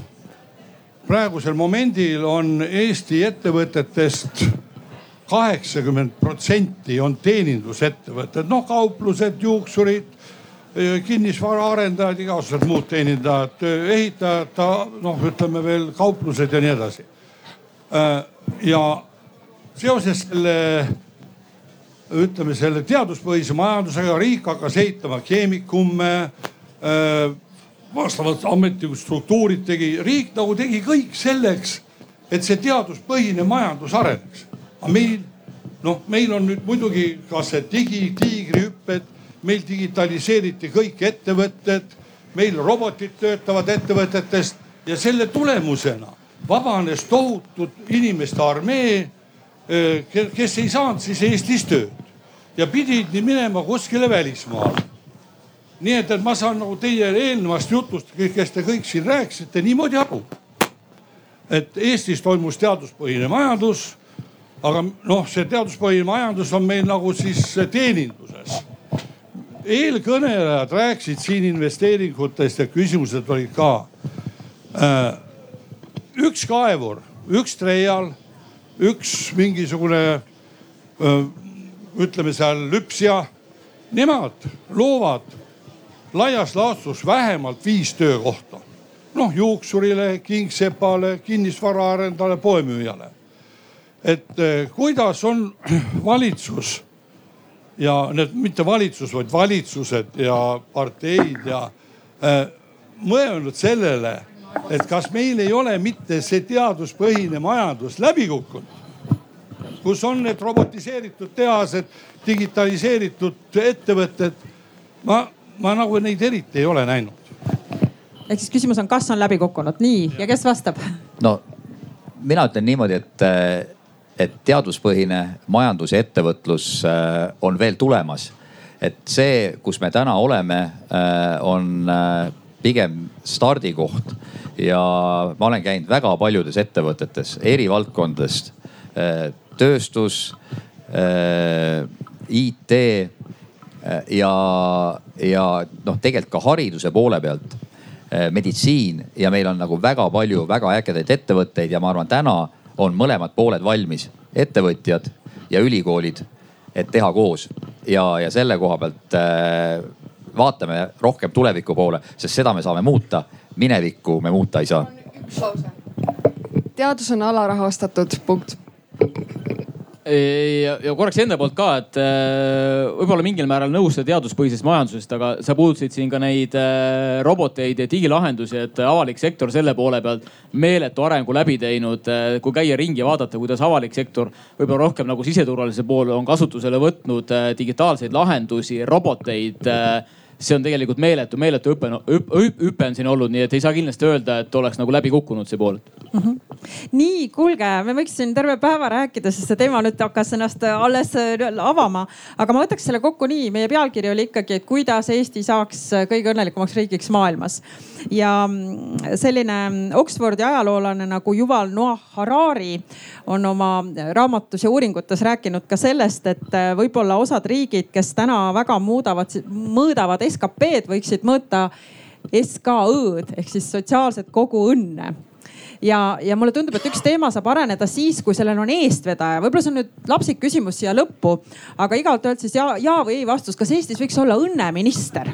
praegusel momendil on Eesti ettevõtetest kaheksakümmend protsenti on teenindusettevõtted, noh kauplused, juuksurid, kinnisvaraarendajad, igasugused muud teenindajad, ehitajad, noh, ütleme veel kauplused ja nii edasi. ja seoses selle, ütleme selle teaduspõhise majandusega riik hakkas ehitama keemikume vastavad ametlikud struktuurid tegi, riik nagu tegi kõik selleks, et see teaduspõhine majandus areneks. Aga meil, noh, meil on nüüd muidugi ka see digi, tiigrihüpped, meil digitaliseeriti kõik ettevõtted, meil robotid töötavad ettevõtetest ja selle tulemusena vabanes tohutud inimeste armee, kes ei saanud siis Eestis tööd ja pidid minema kuskile välismaale nii et, et ma saan nagu teie eelnevast jutust, kes te kõik siin rääkisite, niimoodi aru. et Eestis toimus teaduspõhine majandus. Aga noh, see teaduspõhine majandus on meil nagu siis teeninduses. eelkõnelejad rääkisid siin investeeringutest ja küsimused olid ka. Äh, üks kaevur, üks treial, üks mingisugune äh, ütleme seal lüpsja, nemad loovad laias laastus vähemalt viis töökohta. noh juuksurile, kingsepale, kinnisvaraarendajale, poemüüjale. Et eh, kuidas on [CLEARS THROAT] valitsus ja need mitte valitsus, vaid valitsused ja parteid ja äh, mõelnud sellele, et kas meil ei ole mitte see teaduspõhine majandus läbi kukkunud kus on need robotiseeritud tehased, digitaliseeritud ettevõtted. ma ma nagu neid eriti ei ole näinud. ehk siis küsimus on, kas on läbi kukkunud, nii ja kes vastab? no mina ütlen niimoodi, et, et teaduspõhine majandus ja ettevõtlus äh, on veel tulemas. et see, kus me täna oleme, äh, on äh, pigem stardikoht ja ma olen käinud väga paljudes ettevõtetes eri valdkondadest, tööstus, IT ja, ja noh, tegelikult ka hariduse poole pealt. meditsiin ja meil on nagu väga palju väga ägedaid ettevõtteid ja ma arvan, täna on mõlemad pooled valmis, ettevõtjad ja ülikoolid, et teha koos ja, ja selle koha pealt äh, vaatame rohkem tuleviku poole, sest seda me saame muuta. minevikku me muuta ei saa. teadus on alarahastatud, punkt ja, ja korraks enda poolt ka, et äh, võib-olla mingil määral nõus teaduspõhisest majandusest, aga sa puudutasid siin ka neid äh, roboteid ja digilahendusi, et avalik sektor selle poole pealt meeletu arengu läbi teinud. Äh, kui käia ringi ja vaadata, kuidas avalik sektor võib-olla rohkem nagu siseturvalisuse poole on kasutusele võtnud digitaalseid lahendusi, roboteid see on tegelikult meeletu, meeletu hüpe, hüpe on siin olnud, nii et ei saa kindlasti öelda, et oleks nagu läbi kukkunud see pool mm. -hmm. nii, kuulge, me võiks siin terve päeva rääkida, sest see teema nüüd hakkas ennast alles äh, avama. aga ma võtaks selle kokku nii, meie pealkiri oli ikkagi, et kuidas Eesti saaks kõige õnnelikumaks riigiks maailmas. ja mm, selline Oxfordi ajaloolane nagu Yuval Noah Harari on oma raamatus ja uuringutes rääkinud ka sellest, et äh, võib-olla osad riigid, kes täna väga muudavad, mõõdavad SKP-d võiksid mõõta SKÜ-d ehk siis sotsiaalset koguõnne ja, ja mulle tundub, et üks teema saab areneda siis, kui sellel on eestvedaja. võib-olla see on nüüd lapsik küsimus siia lõppu, aga igalt öeldes siis ja, ja või ei vastus, kas Eestis võiks olla õnneminister?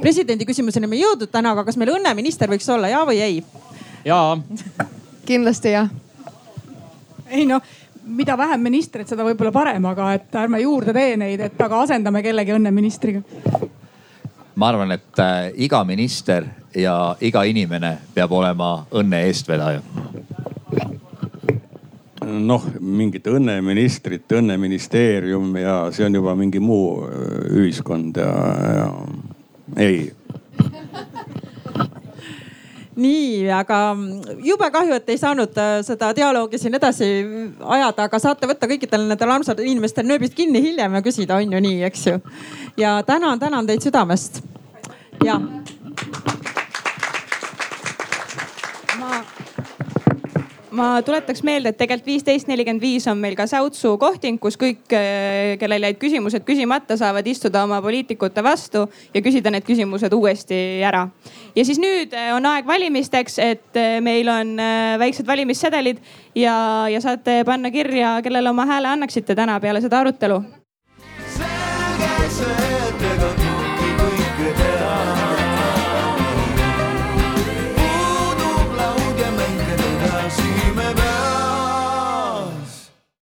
presidendi küsimuseni me ei jõudnud täna, aga kas meil õnneminister võiks olla, ja või ei? jaa. kindlasti jah. ei noh mida vähem ministreid, seda võib-olla parem, aga et ärme juurde tee neid, et aga asendame kellegi õnneministriga ma arvan, et äh, iga minister ja iga inimene peab olema õnne eestvedaja. Noh, mingit õnneministrit, õnneministeerium ja see on juba mingi muu äh, ühiskond ja, ja ei nii, aga jube kahju, et ei saanud äh, seda dialoogi siin edasi ajada, aga saate võtta kõikidel nendel armsatel inimestel nööbist kinni hiljem ja küsida, on ju nii, eks ju. ja tänan, tänan teid südamest. ja. Ma tuletaks meelde, et tegelikult viisteist nelikümmend viis on meil ka Säutsu kohting, kus kõik, eh, kellel jäid küsimused küsimata, saavad istuda oma poliitikute vastu ja küsida need küsimused uuesti ära. ja siis nüüd eh, on aeg valimisteks, et eh, meil on väiksed valimissedelid ja, ja saate panna kirja, kellele oma hääle annaksite täna peale seda arutelu. selge see